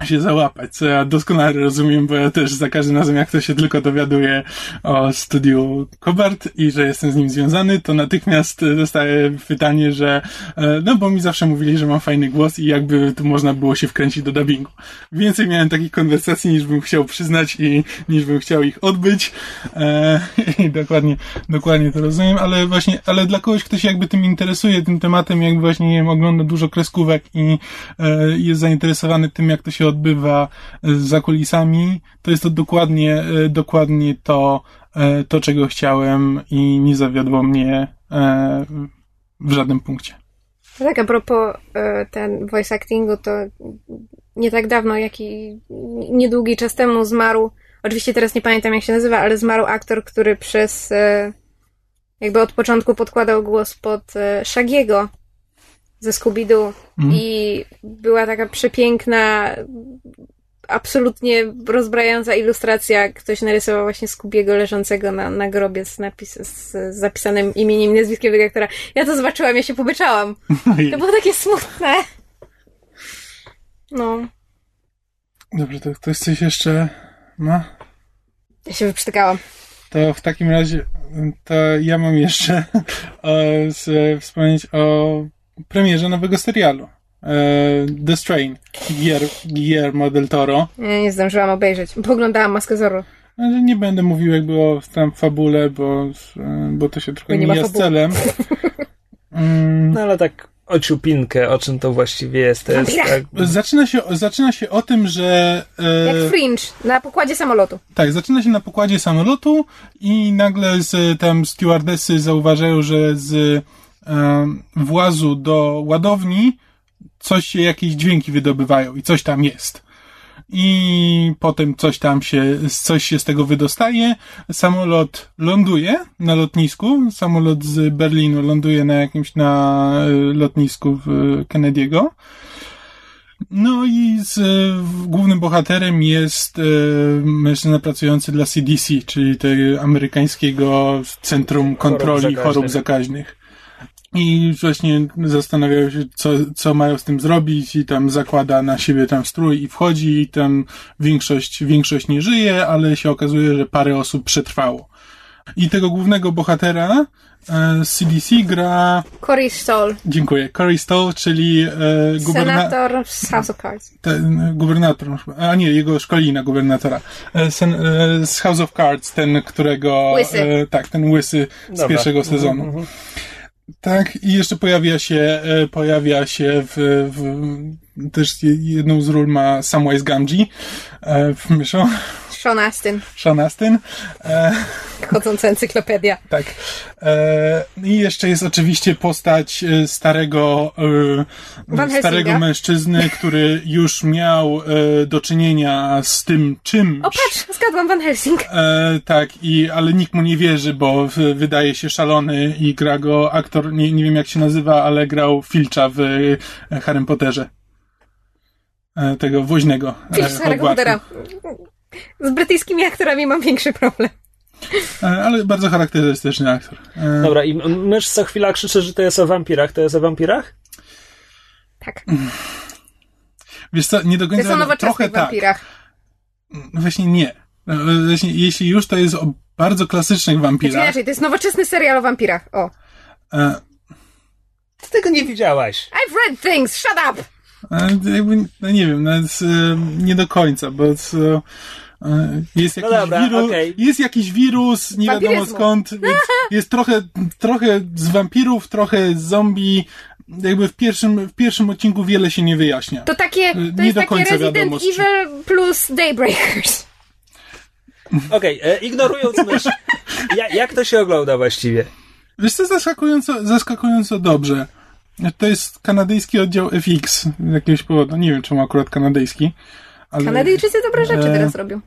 się załapać, co ja doskonale rozumiem, bo ja też za każdym razem, jak to się tylko dowiaduję o studiu Kobart i że jestem z nim związany, to natychmiast e, dostaję pytanie, że e, no bo mi zawsze mówili, że mam fajny głos i jakby tu można było się wkręcić do dubbingu. Więcej miałem takich konwersacji, niż bym chciał przyznać i niż bym chciał ich odbyć e, i dokładnie, dokładnie to rozumiem, ale właśnie, ale dla kogoś, kto się jakby tym interesuje, tym tematem, jakby właśnie, nie wiem, ogląda dużo kreskówek i e, jest zainteresowany tym, jak to się odbywa e, za kulisami, to jest to dokładnie, e, dokładnie to, e, to, czego chciałem i nie zawiodło mnie w żadnym punkcie. Tak, a propos ten voice actingu, to nie tak dawno, jak i niedługi czas temu zmarł, oczywiście teraz nie pamiętam jak się nazywa, ale zmarł aktor, który przez jakby od początku podkładał głos pod Shagiego ze Scooby-Doo Mhm. i była taka przepiękna absolutnie rozbrajająca ilustracja. Ktoś narysował właśnie Scoobiego leżącego na, na grobie z, napis, z, zapisanym imieniem i nazwiskiem tego aktora. Ja to zobaczyłam, ja się pobyczałam. To było takie smutne. No, Dobrze, to ktoś coś jeszcze ma? ja się wyprztykałam. To w takim razie, to ja mam jeszcze o, z, wspomnieć o premierze nowego serialu. E, The Strain, Guillermo Guillermo del Toro. Ja nie zdążyłam obejrzeć. Poglądałam Maskę Zorro. Nie będę mówił jakby o tam fabule, bo, e, bo to się trochę Bo nie mija z celem. Mm, No ale tak ociupinkę, o czym to właściwie jest. To jest tak, zaczyna, się, zaczyna się o tym, że... e, Jak Fringe na pokładzie samolotu. Tak, zaczyna się na pokładzie samolotu i nagle z tam stewardesy zauważają, że z włazu do ładowni coś się, jakieś dźwięki wydobywają i coś tam jest. I potem coś tam się, coś się z tego wydostaje. Samolot ląduje na lotnisku. Samolot z Berlinu ląduje na jakimś, na e, lotnisku w Kennedy'ego. No i z, w- głównym bohaterem jest e, mężczyzna pracujący dla CDC, czyli tego amerykańskiego Centrum Kontroli zakaźnych. Chorób Zakaźnych. I właśnie zastanawiają się, co, co mają z tym zrobić i tam zakłada na siebie tam strój i wchodzi i tam większość, większość nie żyje, ale się okazuje, że parę osób przetrwało. I tego głównego bohatera e, z CDC gra, Cory Stoll, dziękuję, Corey Stoll, czyli e, gubernator senator z House of Cards. ten gubernator, a nie, jego szkolina gubernatora, e, sen, e, z House of Cards, ten, którego, Łysy. e, tak, ten łysy z Dobra. pierwszego sezonu. Mhm, Tak, i jeszcze pojawia się, e, pojawia się w, w też je- jedną z ról ma Samwise Gamgee, e, w myszu, Sean Astin, Sean Astin, e, chodząca encyklopedia. tak. E, I jeszcze jest oczywiście postać e, starego, e, starego Helsinga. mężczyzny, który już miał e, do czynienia z tym czymś. O patrz, zgadłam Van Helsing. E, tak, i, ale nikt mu nie wierzy, bo wydaje się szalony i gra go aktor, nie, nie wiem jak się nazywa, ale grał Filcza w Harrym Potterze. Tego woźnego. Filch z Harry'ego Hogwartu. Pottera. Z brytyjskimi aktorami mam większy problem. E, ale bardzo charakterystyczny aktor. E, Dobra, i mysz co chwila krzyczy, że to jest o wampirach. To jest o wampirach? Tak. wiesz co, nie do To końca jest o trochę nowoczesnych tak. wampirach. No Właśnie nie. E, Właśnie, jeśli już, to jest o bardzo klasycznych Znaczy wampirach. inaczej, to jest nowoczesny serial o wampirach. O. E, Ty tego nie widziałaś. I've read things, shut up! e, jakby, no nie wiem, nawet e, nie do końca, bo e, jest jakiś No dobra, wirus, okej. jest jakiś wirus, nie wiadomo skąd, więc jest trochę, trochę z wampirów, trochę z zombie. Jakby w pierwszym, w pierwszym odcinku wiele się nie wyjaśnia. To takie, to Nie jest do takie końca Resident wiadomo, Evil plus Daybreakers. Okej, e, ignorując mysz. Ja, jak to się ogląda właściwie? Wiesz co, zaskakująco, zaskakująco dobrze. To jest kanadyjski oddział FX z jakiegoś powodu. Nie wiem, czemu akurat kanadyjski. Ale... Kanadyjczycy dobre rzeczy E, teraz robią.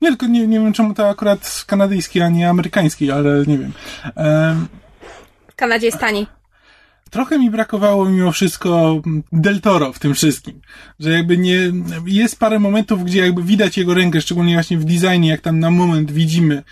Nie, tylko nie, nie wiem, czemu to akurat kanadyjski, a nie amerykański, ale nie wiem. Em, W Kanadzie jest tani. Trochę mi brakowało mimo wszystko Del Toro w tym wszystkim. Że jakby nie, jest parę momentów, gdzie jakby widać jego rękę, szczególnie właśnie w designie, jak tam na moment widzimy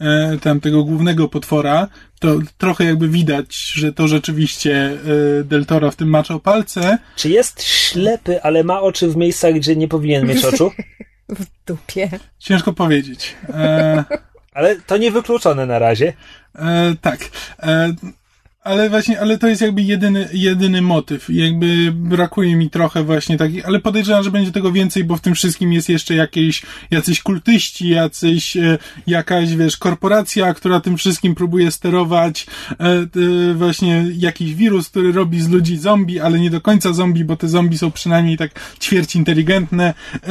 e, tam tego głównego potwora, to trochę jakby widać, że to rzeczywiście e, Del Toro w tym maczał palce. Czy jest ślepy, ale ma oczy w miejscach, gdzie nie powinien mieć oczu? W dupie. Ciężko powiedzieć. E, Ale to niewykluczone na razie. E, tak. E, ale właśnie, ale to jest jakby jedyny, jedyny motyw. Jakby brakuje mi trochę właśnie takich, ale podejrzewam, że będzie tego więcej, bo w tym wszystkim jest jeszcze jakieś, jacyś kultyści, jacyś, e, jakaś, wiesz, korporacja, która tym wszystkim próbuje sterować, e, e, właśnie jakiś wirus, który robi z ludzi zombie, ale nie do końca zombie, bo te zombie są przynajmniej tak ćwierć inteligentne. E,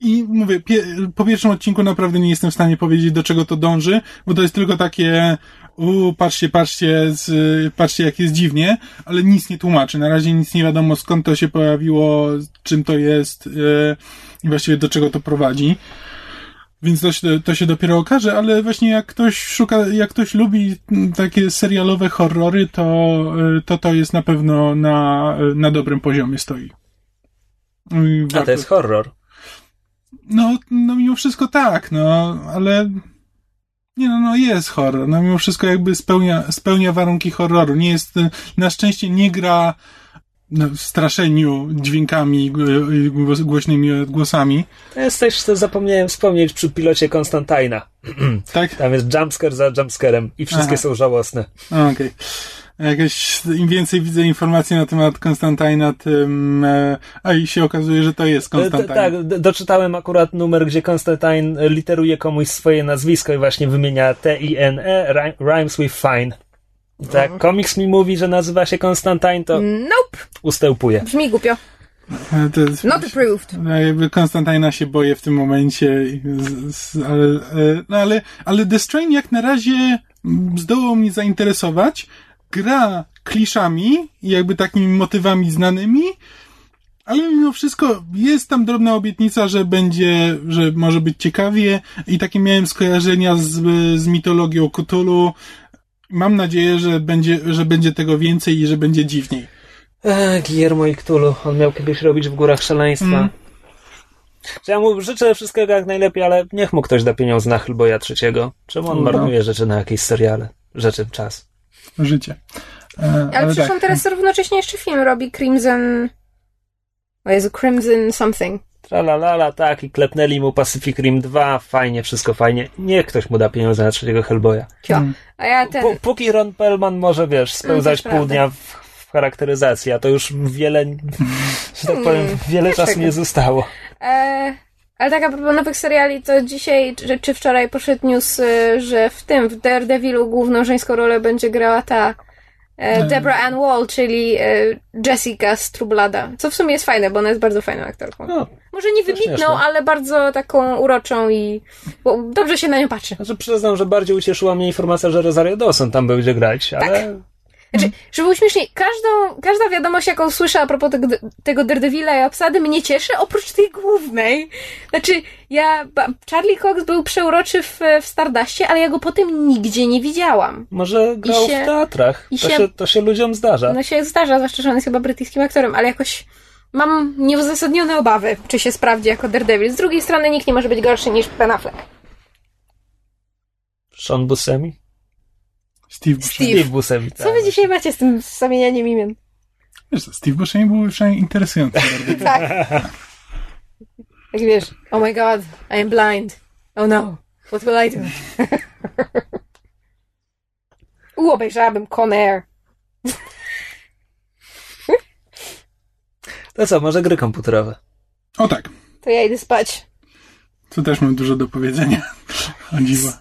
i mówię, pie, po pierwszym odcinku naprawdę nie jestem w stanie powiedzieć, do czego to dąży, bo to jest tylko takie, u, patrzcie, patrzcie, z, patrzcie jak jest dziwnie, ale nic nie tłumaczy. Na razie nic nie wiadomo skąd to się pojawiło, czym to jest yy, i właściwie do czego to prowadzi. Więc to się, to się dopiero okaże, ale właśnie jak ktoś szuka, jak ktoś lubi takie serialowe horrory, to yy, to, to jest na pewno na, na dobrym poziomie stoi. I A to jest horror. no, no mimo wszystko tak, no, ale nie no, no jest horror. No mimo wszystko jakby spełnia, spełnia warunki horroru. Nie jest, na szczęście nie gra no, w straszeniu dźwiękami, głos- głośnymi głosami. To jest co zapomniałem wspomnieć przy pilocie Konstantina. Tak? Tam jest jumpscare za jumpscarem i wszystkie Aha. są żałosne. Okej. Jakieś, im więcej widzę informacji na temat Konstantina, tym, e, a i się okazuje, że to jest E, Konstantin. Tak, doczytałem akurat numer, gdzie Konstantin literuje komuś swoje nazwisko i właśnie wymienia T-I-N-E, rhymes with fine. Tak, komiks mi mówi, że nazywa się Konstantin, to Nope! ustępuję. Brzmi głupio. To jest, Not approved. no, jakby Konstantina się boję w tym momencie, i z, z, ale, e, no ale, ale The Strain jak na razie mm, zdołał mnie zainteresować. Gra kliszami i jakby takimi motywami znanymi, ale mimo wszystko jest tam drobna obietnica, że będzie, że może być ciekawie i takie miałem skojarzenia z, z mitologią Cthulhu. Mam nadzieję, że będzie, że będzie tego więcej i że będzie dziwniej. Ech, Guillermo i Cthulhu, on miał kiedyś robić w Górach Szaleństwa. Mm. Ja mu życzę wszystkiego jak najlepiej, ale niech mu ktoś da pieniądze na Hellboya trzeciego. Czemu on No. marnuje rzeczy na jakieś seriale? Rzeczy, czas. Życie. E, Ale, ale przecież tak. on teraz równocześnie jeszcze film robi Crimson... O Jezu, Crimson something. Tralalala, tak, i klepnęli mu Pacific Rim 2, fajnie, wszystko fajnie. Niech ktoś mu da pieniądze na trzeciego Hellboya. Kio. Mm. A ja ten... P- póki Ron Perlman może, wiesz, spełzać to pół prawda. dnia w, w charakteryzacji, a to już wiele, że tak powiem, wiele czasu nie zostało. E, ale tak a propos nowych seriali, to dzisiaj czy, czy wczoraj poszedł news, y, że w tym, w Daredevilu główną żeńską rolę będzie grała ta e, Deborah Ann Wall, czyli e, Jessica z True Blooda. Co w sumie jest fajne, bo ona jest bardzo fajną aktorką. No, Może nie wybitną, ale bardzo taką uroczą i bo dobrze się na nią patrzy. znaczy przyznam, że bardziej ucieszyła mnie informacja, że Rosario Dawson tam będzie grać, ale Znaczy, żeby było śmieszniej, każdą, każda wiadomość, jaką słyszę a propos tego, tego Daredevila i obsady mnie cieszy, oprócz tej głównej. Znaczy, ja... Charlie Cox był przeuroczy w, w Stardustie, ale ja go potem nigdzie nie widziałam. może grał się- w teatrach. to, się- się... to się ludziom zdarza. No się zdarza, zwłaszcza, że on jest chyba brytyjskim aktorem, ale jakoś mam nieuzasadnione obawy, czy się sprawdzi jako Daredevil. Z drugiej strony nikt nie może być gorszy niż Ben Affleck. Sean Buscemi? Steve Buscemi. Steve. Buscemi. Co wy dzisiaj macie z tym zamienianiem imion? Wiesz, co, Steve Buscemi był przynajmniej interesujący. Tak. Jak wiesz, oh my god, I am blind. Oh no, what will I do? U, obejrzałabym Con Air. To co, może gry komputerowe? o tak, To ja idę spać. tu też mam dużo do powiedzenia. O dziwo.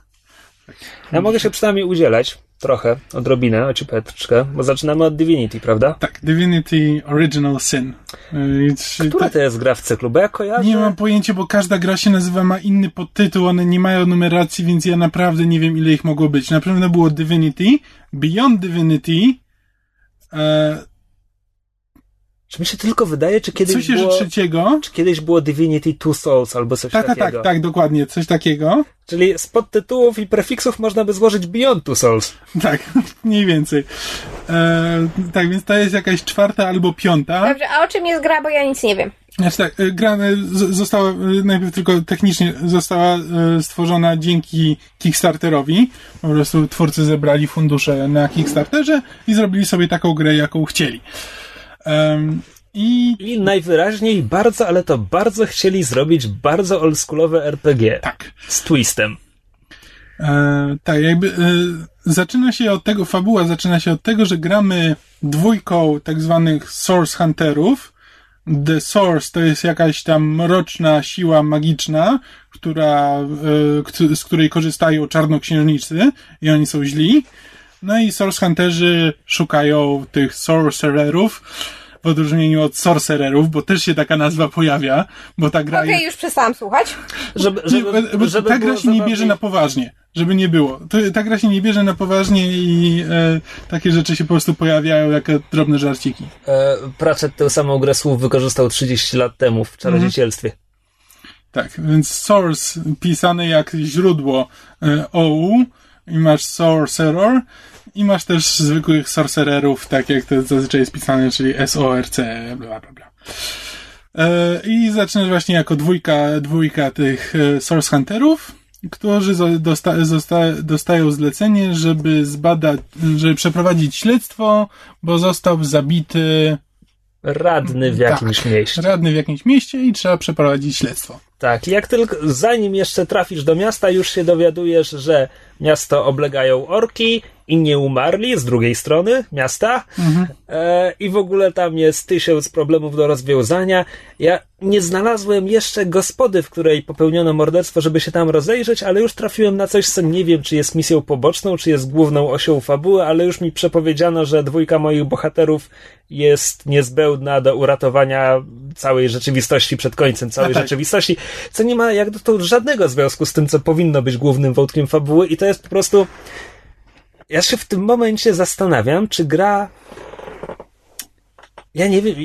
Ja mogę się przynajmniej udzielać trochę, odrobinę, ociupeczkę, bo zaczynamy od Divinity, prawda? Tak, Divinity Original Sin. Czy- Która to- to jest gra w cyklu? Bo ja kojarzę... Nie mam pojęcia, bo każda gra się nazywa, ma inny podtytuł, one nie mają numeracji, więc ja naprawdę nie wiem, ile ich mogło być. Na pewno było Divinity, Beyond Divinity, e, Czy mi się tylko wydaje, czy kiedyś coś było... trzeciego. Czy kiedyś było Divinity Two Souls albo coś Tak, tak, takiego? tak, tak, dokładnie, coś takiego. Czyli z podtytułów i prefiksów można by złożyć Beyond Two Souls. Tak, mniej więcej. E, tak, więc to jest jakaś czwarta albo piąta. Dobrze, a o czym jest gra, bo ja nic nie wiem. Znaczy tak, e, gra e, została, e, najpierw tylko technicznie została stworzona dzięki Kickstarterowi. Po prostu twórcy zebrali fundusze na Kickstarterze i zrobili sobie taką grę, jaką chcieli. Em, I I najwyraźniej bardzo, ale to bardzo chcieli zrobić bardzo oldschoolowe RPG. tak, Z twistem. E, tak, jakby e, zaczyna się od tego, fabuła zaczyna się od tego, że gramy dwójką tak zwanych Source Hunterów. The Source to jest jakaś tam mroczna siła magiczna, która, e, z której korzystają czarnoksiężnicy i oni są źli. No i Source Hunterzy szukają tych Sorcererów w odróżnieniu od Sorcererów, bo też się taka nazwa pojawia, bo ta gra Okej, jest... już przestałam słuchać. Żeby, żeby, bo żeby ta gra się nie bierze na poważnie, żeby nie było. To, ta gra się nie bierze na poważnie i e, takie rzeczy się po prostu pojawiają jako drobne żarciki. E, Pratchett tę samą grę słów wykorzystał 30 lat temu w Czarodziecielstwie. Tak, więc source pisane jak źródło e, OU i masz sorcerer i masz też zwykłych sorcererów, tak jak to zazwyczaj jest pisane, czyli SORC, bla bla bla. E, I zaczynasz właśnie jako dwójka, dwójka tych e, Source Hunterów, którzy dosta, zosta, dostają zlecenie, żeby zbadać, żeby przeprowadzić śledztwo, bo został zabity Radny w Tak. jakimś mieście. radny w jakimś mieście i trzeba przeprowadzić śledztwo. Tak, jak tylko, zanim jeszcze trafisz do miasta, już się dowiadujesz, że miasto oblegają orki, inni umarli z drugiej strony miasta e, i w ogóle tam jest tysiąc problemów do rozwiązania. Ja nie znalazłem jeszcze gospody, w której popełniono morderstwo, żeby się tam rozejrzeć, ale już trafiłem na coś, co nie wiem, czy jest misją poboczną, czy jest główną osią fabuły, ale już mi przepowiedziano, że dwójka moich bohaterów jest niezbędna do uratowania całej rzeczywistości przed końcem całej No tak. rzeczywistości, co nie ma jak dotąd żadnego związku z tym, co powinno być głównym wątkiem fabuły i to jest po prostu ja się w tym momencie zastanawiam, czy gra. Ja nie wiem.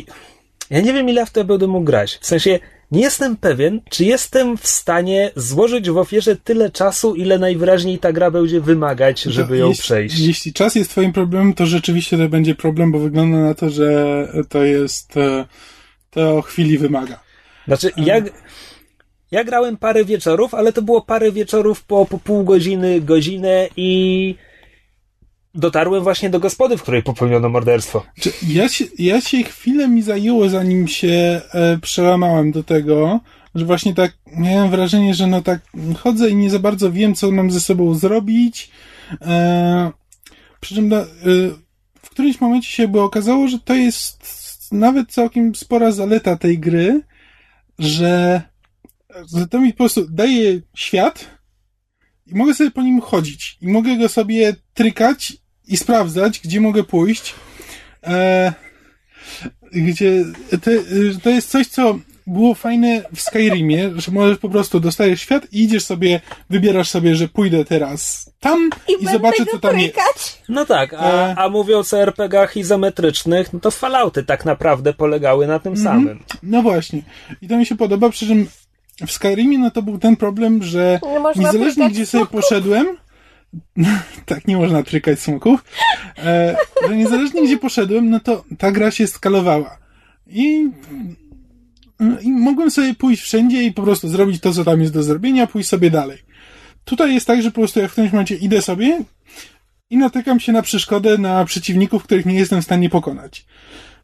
Ja nie wiem, ile w to będę mógł grać. W sensie, nie jestem pewien, czy jestem w stanie złożyć w ofierze tyle czasu, ile najwyraźniej ta gra będzie wymagać, żeby ją jeśli, przejść. Jeśli czas jest twoim problemem, to rzeczywiście to będzie problem, bo wygląda na to, że to jest, e, to chwili wymaga. Znaczy, ja, ja grałem parę wieczorów, ale to było parę wieczorów po, po pół godziny, godzinę i dotarłem właśnie do gospody, w której popełniono morderstwo. Ja, się, ja się chwilę mi zajęło, zanim się e, przełamałem do tego, że właśnie tak miałem wrażenie, że no tak chodzę i nie za bardzo wiem, co mam ze sobą zrobić. E, przy czym no, e, w którymś momencie się by okazało, że to jest nawet całkiem spora zaleta tej gry, że to mi po prostu daje świat i mogę sobie po nim chodzić i mogę go sobie trykać i sprawdzać, gdzie mogę pójść. E, gdzie to, to jest coś, co było fajne w Skyrimie, że możesz po prostu dostajesz świat i idziesz sobie, wybierasz sobie, że pójdę teraz tam i, zobaczę, co tam jest. No tak, a, E. a mówiąc o RPG-ach izometrycznych, no to Fallouty tak naprawdę polegały na tym samym. No właśnie. I to mi się podoba, przy czym w Skyrimie no to był ten problem, że Nie niezależnie gdzie sobie smoków. poszedłem, tak, nie można trykać smoków, e, że niezależnie gdzie poszedłem, no to ta gra się skalowała. I, I mogłem sobie pójść wszędzie i po prostu zrobić to, co tam jest do zrobienia, pójść sobie dalej. Tutaj jest tak, że po prostu ja w którymś momencie idę sobie i natykam się na przeszkodę, na przeciwników, których nie jestem w stanie pokonać.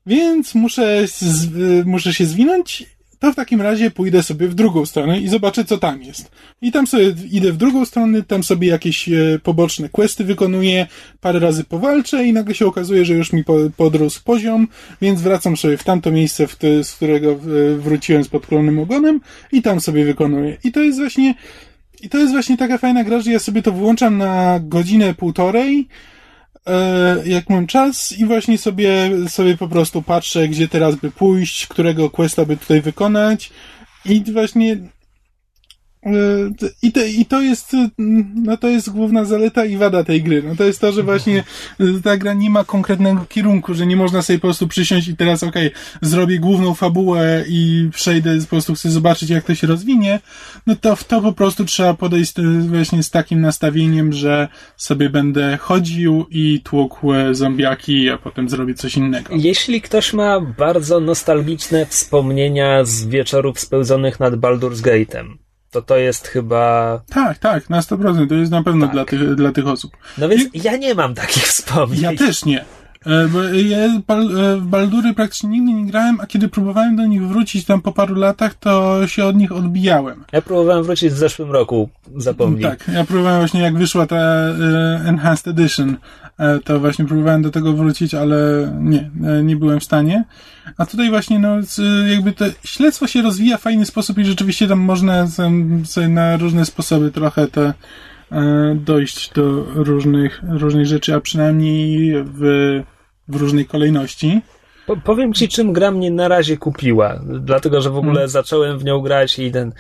Więc muszę, z, muszę się zwinąć, to w takim razie pójdę sobie w drugą stronę i zobaczę, co tam jest. I tam sobie idę w drugą stronę, tam sobie jakieś e, poboczne questy wykonuję, parę razy powalczę i nagle się okazuje, że już mi po, podrósł poziom, więc wracam sobie w tamto miejsce, z którego e, wróciłem z podklonym ogonem i tam sobie wykonuję. I to jest właśnie, i to jest właśnie taka fajna gra, że ja sobie to włączam na godzinę, półtorej, jak mam czas i właśnie sobie, sobie po prostu patrzę, gdzie teraz by pójść, którego questa by tutaj wykonać. I właśnie e, i to, I to jest, e, no to jest główna zaleta i wada tej gry. No to jest to, że właśnie e, ta gra nie ma konkretnego kierunku, że nie można sobie po prostu przysiąść i teraz okej, zrobię główną fabułę i przejdę, po prostu chcę zobaczyć jak to się rozwinie. No to w to po prostu trzeba podejść e, właśnie z takim nastawieniem, że sobie będę chodził i tłukł e, zombiaki, a potem zrobię coś innego. Jeśli ktoś ma bardzo nostalgiczne wspomnienia z wieczorów spełzonych nad Baldur's Gate'em, to to jest chyba... Tak, tak, na 100%. To jest na pewno Tak. dla, tych, dla tych osób. No więc ja nie mam takich wspomnień. Ja też nie. E, Bo ja e, w Baldury praktycznie nigdy nie grałem, a kiedy próbowałem do nich wrócić tam po paru latach, to się od nich odbijałem. Ja próbowałem wrócić w zeszłym roku, zapomnij. Tak, ja próbowałem właśnie jak wyszła ta e, Enhanced Edition, e, to właśnie próbowałem do tego wrócić, ale nie, e, nie byłem w stanie. A tutaj właśnie no jakby to śledztwo się rozwija w fajny sposób i rzeczywiście tam można sobie na różne sposoby trochę te e, dojść do różnych, różnych rzeczy, a przynajmniej w, w różnej kolejności. Po, powiem ci, czym gra mnie na razie kupiła. Dlatego, że w ogóle Hmm. zacząłem w nią grać i ten...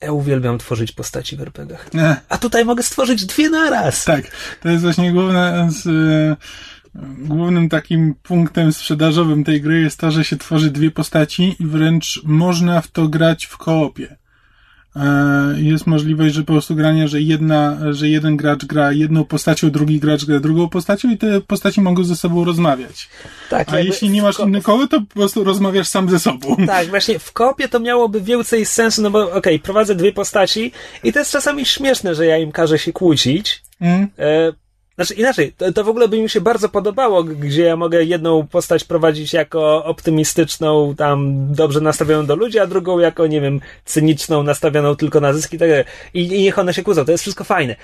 Ja uwielbiam tworzyć postaci w RPGach. E, A tutaj mogę stworzyć dwie naraz. Tak, to jest właśnie główne, z, e, głównym takim punktem sprzedażowym tej gry jest to, że się tworzy dwie postaci i wręcz można w to grać w koopie. E, Jest możliwość, że po prostu grania, że jedna, że jeden gracz gra jedną postacią, drugi gracz gra drugą postacią i te postaci mogą ze sobą rozmawiać. Tak, A jeśli nie masz ko- koło, to po prostu rozmawiasz sam ze sobą. Tak, właśnie w kopie to miałoby więcej sensu, no bo okej, prowadzę dwie postaci i to jest czasami śmieszne, że ja im każę się kłócić. Mm. E, Znaczy inaczej, to, to w ogóle by mi się bardzo podobało, gdzie ja mogę jedną postać prowadzić jako optymistyczną, tam dobrze nastawioną do ludzi, a drugą jako, nie wiem, cyniczną, nastawioną tylko na zyski i tak. I, I niech one się kłócą, to jest wszystko fajne.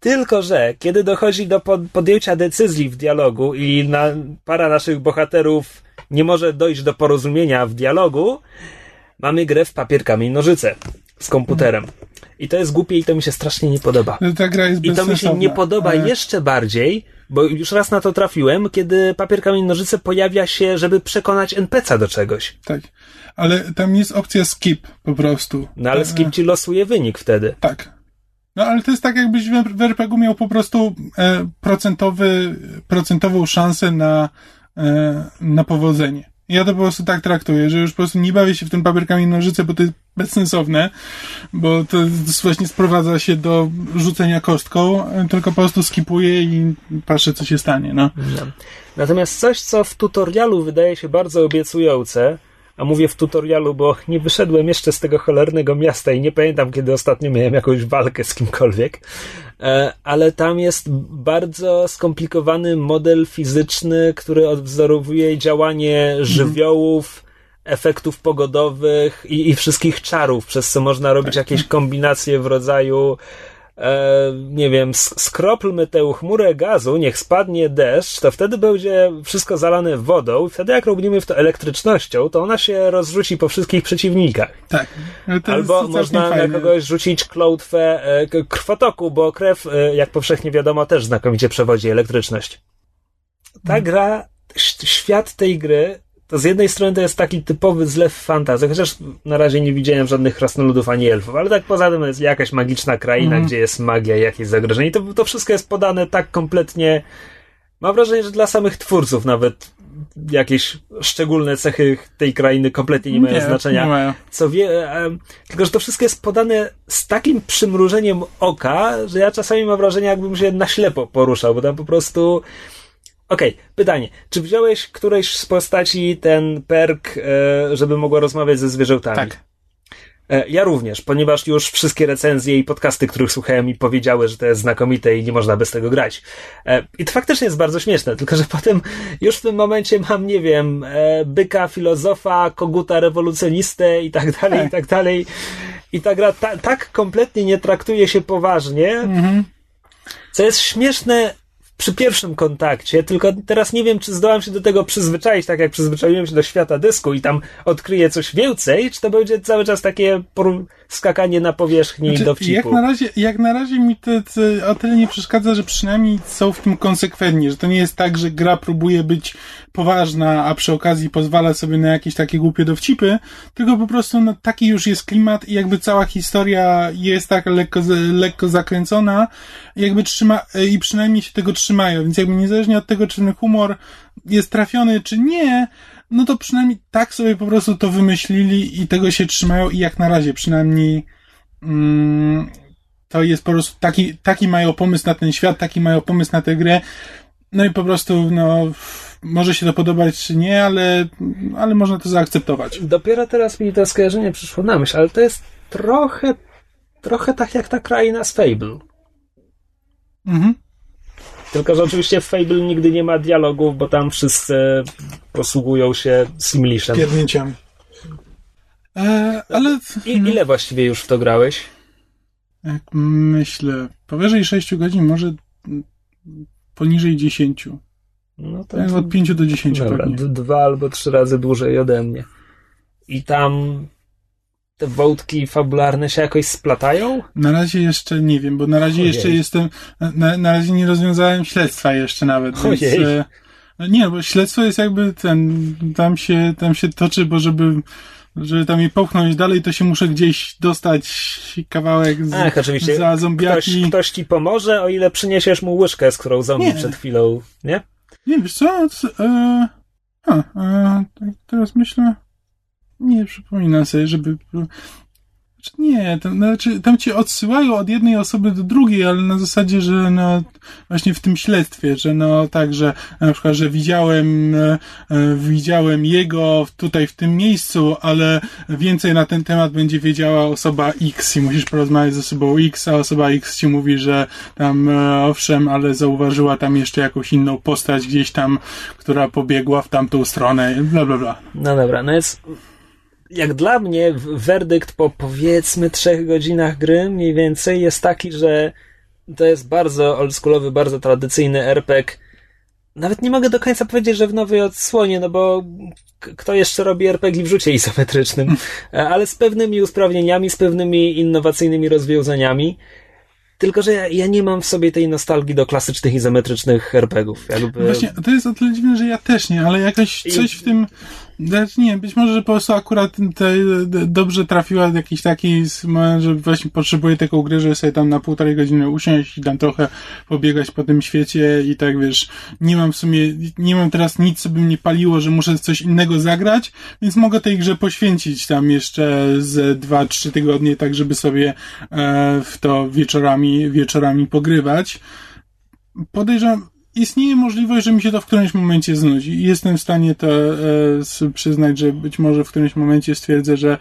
Tylko, że kiedy dochodzi do pod, podjęcia decyzji w dialogu i na, para naszych bohaterów nie może dojść do porozumienia w dialogu, mamy grę w papier, kamień, nożyce z komputerem. I to jest głupie i to mi się strasznie nie podoba. Ta gra jest I to mi się nie podoba ale- jeszcze bardziej, bo już raz na to trafiłem, kiedy papier, kamień, nożyce pojawia się, żeby przekonać NPC do czegoś. Tak. Ale tam jest opcja skip po prostu. No ale E, z kim ci losuje wynik wtedy? Tak. No ale to jest tak, jakbyś w w RPG miał po prostu e, procentowy, procentową szansę na, e, na powodzenie. Ja to po prostu tak traktuję, że już po prostu nie bawię się w tym papierkami nożyce, bo to jest bezsensowne, bo to właśnie sprowadza się do rzucenia kostką, tylko po prostu skipuję i patrzę, co się stanie. No. Natomiast coś, co w tutorialu wydaje się bardzo obiecujące, a mówię w tutorialu, bo nie wyszedłem jeszcze z tego cholernego miasta i nie pamiętam, kiedy ostatnio miałem jakąś walkę z kimkolwiek, e, ale tam jest bardzo skomplikowany model fizyczny, który odwzorowuje działanie żywiołów, efektów pogodowych i, i wszystkich czarów, przez co można robić jakieś kombinacje w rodzaju e, nie wiem, sk- skroplmy tę chmurę gazu, niech spadnie deszcz, to wtedy będzie wszystko zalane wodą i wtedy jak robimy w to elektrycznością, to ona się rozrzuci po wszystkich przeciwnikach. Tak. Albo można na kogoś rzucić klątwę e, krwotoku, bo krew, e, jak powszechnie wiadomo, też znakomicie przewodzi elektryczność. Ta Mhm. gra, świat tej gry, to z jednej strony to jest taki typowy zlew fantazji, chociaż na razie nie widziałem żadnych krasnoludów ani elfów, ale tak poza tym jest jakaś magiczna kraina, Mhm. gdzie jest magia i jakieś zagrożenie. I to, to wszystko jest podane tak kompletnie. Mam wrażenie, że dla samych twórców nawet jakieś szczególne cechy tej krainy kompletnie nie mają znaczenia Nie mają. co wie, tylko że to wszystko jest podane z takim przymrużeniem oka, że ja czasami mam wrażenie, jakbym się na ślepo poruszał, bo tam po prostu. Okej, pytanie. Czy wziąłeś którejś z postaci ten perk, e, żeby mogła rozmawiać ze zwierzętami? Tak. E, Ja również, ponieważ już wszystkie recenzje i podcasty, których słuchałem, mi powiedziały, że to jest znakomite i nie można bez tego grać. E, I to faktycznie jest bardzo śmieszne, tylko że potem już w tym momencie mam, nie wiem, byka filozofa, koguta rewolucjonistę i tak dalej, i tak dalej. I ta gra ta, tak kompletnie nie traktuje się poważnie, Mhm. co jest śmieszne przy pierwszym kontakcie, tylko teraz nie wiem, czy zdołam się do tego przyzwyczaić, tak jak przyzwyczaiłem się do świata dysku i tam odkryję coś więcej, czy to będzie cały czas takie skakanie na powierzchni Znaczy, dowcipu. jak, na razie, jak na razie mi to, o tyle nie przeszkadza, że przynajmniej są w tym konsekwentni, że to nie jest tak, że gra próbuje być poważna, a przy okazji pozwala sobie na jakieś takie głupie dowcipy, tylko po prostu no, taki już jest klimat i jakby cała historia jest tak lekko, lekko zakręcona jakby trzyma, i przynajmniej się tego trzymają, więc jakby niezależnie od tego, czy ten humor jest trafiony, czy nie, no to przynajmniej tak sobie po prostu to wymyślili i tego się trzymają i jak na razie przynajmniej mm, to jest po prostu taki, taki mają pomysł na ten świat, taki mają pomysł na tę grę. No i po prostu, no, może się to podobać czy nie, ale, ale można to zaakceptować. Dopiero teraz mi to skojarzenie przyszło na myśl, ale to jest trochę, trochę tak jak ta kraina z Fable. Mhm. Tylko, że oczywiście w Fable nigdy nie ma dialogów, bo tam wszyscy posługują się Simlishem. Pierdnięciami. E, ale I, ile właściwie już w to grałeś? jak myślę, powyżej 6 godzin, może poniżej 10. No to Tak, od 5 do 10 Dobra, pewnie. dwa albo trzy razy dłużej ode mnie. I tam te wątki fabularne się jakoś splatają? Na razie jeszcze nie wiem, bo na razie Ojej. jeszcze jestem, na, na razie nie rozwiązałem śledztwa jeszcze nawet, więc, Ojej. e, no nie, bo śledztwo jest jakby ten, tam się, tam się toczy, bo żeby, żeby tam je popchnąć dalej, to się muszę gdzieś dostać kawałek z, Ach, oczywiście. za Ktoś, zombiaki. ktoś ci pomoże, o ile przyniesiesz mu łyżkę, z którą zombie Nie. przed chwilą, nie? Nie, wiesz co, e, a, e, tak teraz myślę, nie przypominam sobie, żeby, Znaczy, nie, to, znaczy, tam ci odsyłają od jednej osoby do drugiej, ale na zasadzie, że no, właśnie w tym śledztwie, że no tak, że na przykład, że widziałem, e, e, widziałem jego tutaj w tym miejscu, ale więcej na ten temat będzie wiedziała osoba X i musisz porozmawiać z osobą X, a osoba X ci mówi, że tam e, owszem, ale zauważyła tam jeszcze jakąś inną postać gdzieś tam, która pobiegła w tamtą stronę, bla bla bla. No dobra, no jest jak dla mnie werdykt po powiedzmy trzech godzinach gry mniej więcej jest taki, że to jest bardzo oldschoolowy, bardzo tradycyjny RPG. Nawet nie mogę do końca powiedzieć, że w nowej odsłonie, no bo kto jeszcze robi RPG w rzucie izometrycznym, ale z pewnymi usprawnieniami, z pewnymi innowacyjnymi rozwiązaniami. Tylko, że ja, ja, nie mam w sobie tej nostalgii do klasycznych izometrycznych RPGów. Jakby... Właśnie, to jest o tyle dziwne, że ja też nie, ale jakoś coś w tym znaczy nie, być może, że po prostu akurat te, dobrze trafiła jakiś taki moment, że właśnie potrzebuję taką grę, żeby sobie tam na półtorej godziny usiąść i tam trochę pobiegać po tym świecie i tak wiesz, nie mam w sumie, nie mam teraz nic, co by mnie paliło, że muszę coś innego zagrać, więc mogę tej grze poświęcić tam jeszcze z dwa, trzy tygodnie, tak żeby sobie e, w to wieczorami, wieczorami pogrywać. Podejrzewam, istnieje możliwość, że mi się to w którymś momencie znudzi. I jestem w stanie to e, przyznać, że być może w którymś momencie stwierdzę, że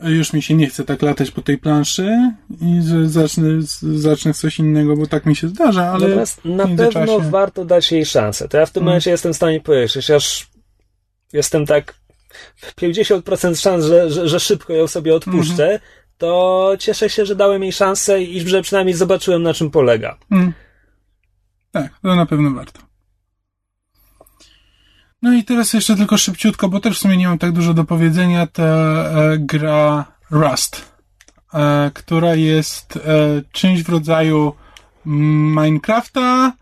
już mi się nie chce tak latać po tej planszy i że zacznę, zacznę coś innego, bo tak mi się zdarza, ale Natomiast na pewno warto dać jej szansę. To ja w tym hmm. momencie jestem w stanie powiedzieć, aż jestem tak 50% szans, że, że, że szybko ją sobie odpuszczę, hmm. to cieszę się, że dałem jej szansę i że przynajmniej zobaczyłem na czym polega. Hmm. Tak, to na pewno warto. No i teraz jeszcze tylko szybciutko, bo też w sumie nie mam tak dużo do powiedzenia, ta e, gra Rust, e, która jest e, czymś w rodzaju Minecrafta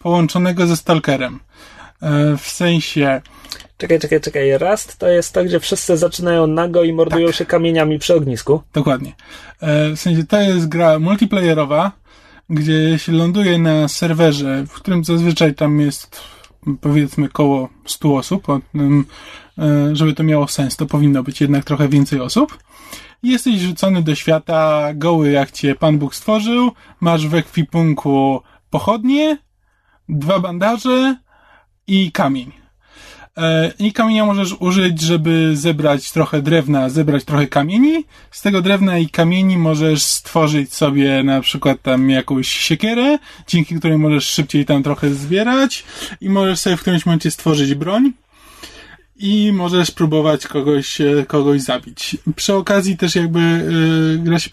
połączonego ze Stalkerem. E, w sensie... Czekaj, czekaj, czekaj. Rust to jest to, gdzie wszyscy zaczynają nago i mordują tak. się kamieniami przy ognisku. Dokładnie. E, w sensie to jest gra multiplayerowa, gdzie się ląduje na serwerze, w którym zazwyczaj tam jest powiedzmy koło 100 osób, e, żeby to miało sens, to powinno być jednak trochę więcej osób. Jesteś rzucony do świata goły, jak cię Pan Bóg stworzył, masz w ekwipunku pochodnie, dwa bandaże i kamień. E, I kamienia możesz użyć, żeby zebrać trochę drewna, zebrać trochę kamieni. Z tego drewna i kamieni możesz stworzyć sobie na przykład tam jakąś siekierę, dzięki której możesz szybciej tam trochę zbierać i możesz sobie w którymś momencie stworzyć broń i możesz próbować kogoś, e, kogoś zabić. Przy okazji też jakby yy, gra się,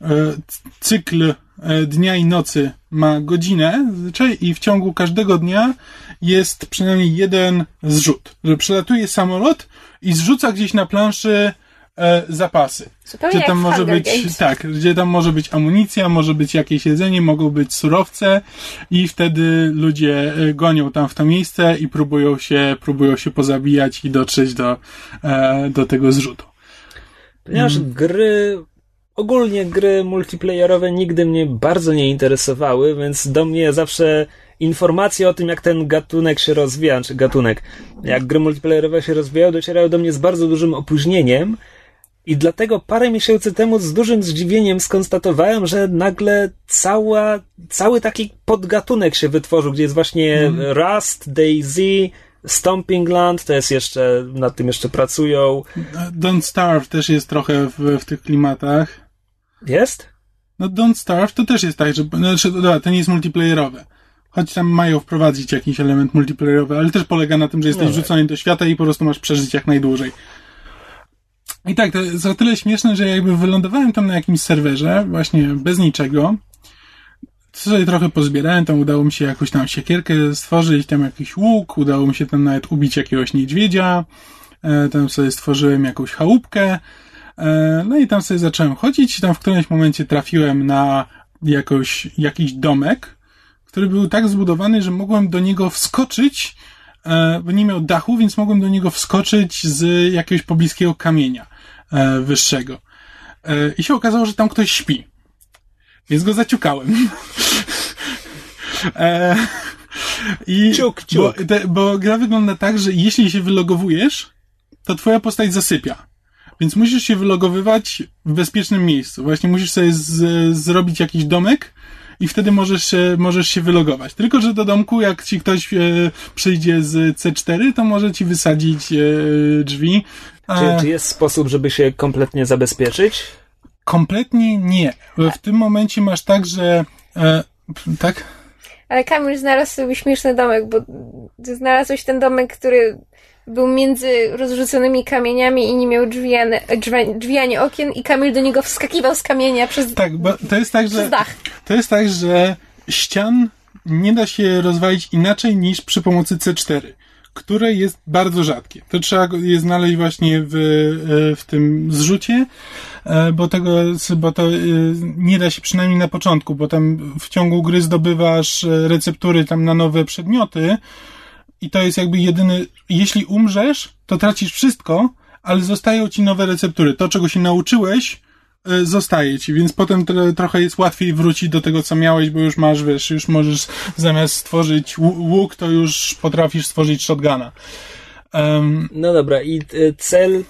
yy, cykl dnia i nocy ma godzinę zazwyczaj i w ciągu każdego dnia jest przynajmniej jeden zrzut, że przelatuje samolot i zrzuca gdzieś na planszy e, zapasy. Zupełnie gdzie tam może Hunger być, Games. tak, gdzie tam może być amunicja, może być jakieś jedzenie, mogą być surowce i wtedy ludzie e, gonią tam w to miejsce i próbują się, próbują się pozabijać i dotrzeć do, e, do tego zrzutu. Ponieważ mm. gry ogólnie gry multiplayerowe nigdy mnie bardzo nie interesowały, więc do mnie zawsze informacje o tym, jak ten gatunek się rozwija, czy gatunek, jak gry multiplayerowe się rozwijają, docierają do mnie z bardzo dużym opóźnieniem. I dlatego parę miesięcy temu z dużym zdziwieniem skonstatowałem, że nagle cała, cały taki podgatunek się wytworzył, gdzie jest właśnie mm. Rust, Daisy, Stomping Land, to jest jeszcze, nad tym jeszcze pracują. Don't Starve też jest trochę w, w tych klimatach. Jest? No Don't Starve to też jest tak, że, znaczy, dobra, to nie jest multiplayerowe. Choć tam mają wprowadzić jakiś element multiplayerowy, ale też polega na tym, że jesteś no. wrzucony do świata i po prostu masz przeżyć jak najdłużej. I tak, to jest o tyle śmieszne, że jakby wylądowałem tam na jakimś serwerze, właśnie bez niczego, sobie trochę pozbierałem, tam udało mi się jakąś tam siekierkę stworzyć, tam jakiś łuk, udało mi się tam nawet ubić jakiegoś niedźwiedzia, e, tam sobie stworzyłem jakąś chałupkę, e, no i tam sobie zacząłem chodzić i tam w którymś momencie trafiłem na jakoś, jakiś domek, który był tak zbudowany, że mogłem do niego wskoczyć, e, bo nie miał dachu, więc mogłem do niego wskoczyć z jakiegoś pobliskiego kamienia e, wyższego. E, I się okazało, że tam ktoś śpi. Więc go zaciukałem. I ciuk, ciuk. Bo, te, bo gra wygląda tak, że jeśli się wylogowujesz, to twoja postać zasypia. Więc musisz się wylogowywać w bezpiecznym miejscu. Właśnie musisz sobie z, zrobić jakiś domek i wtedy możesz się, możesz się wylogować. Tylko, że do domku, jak ci ktoś e, przyjdzie z C4, to może ci wysadzić e, drzwi. Czy, czy jest sposób, żeby się kompletnie zabezpieczyć? Kompletnie nie. W tym momencie masz tak, że e, tak? Ale Kamil znalazł sobie śmieszny domek, bo znalazłeś ten domek, który był między rozrzuconymi kamieniami i nie miał drzwi, drzwi, ani okien i Kamil do niego wskakiwał z kamienia przez Tak, bo to jest tak, że dach. to jest tak, że ścian nie da się rozwalić inaczej niż przy pomocy C4, które jest bardzo rzadkie. To trzeba je znaleźć właśnie w, w tym zrzucie, e, bo tego, bo to e, nie da się przynajmniej na początku, bo tam w ciągu gry zdobywasz e, receptury tam na nowe przedmioty, i to jest jakby jedyny, jeśli umrzesz, to tracisz wszystko, ale zostają ci nowe receptury. To, czego się nauczyłeś, y, zostaje ci, więc potem trochę jest łatwiej wrócić do tego, co miałeś, bo już masz, wiesz, już możesz zamiast stworzyć łuk, to już potrafisz stworzyć shotguna. Um, no dobra, i y, cel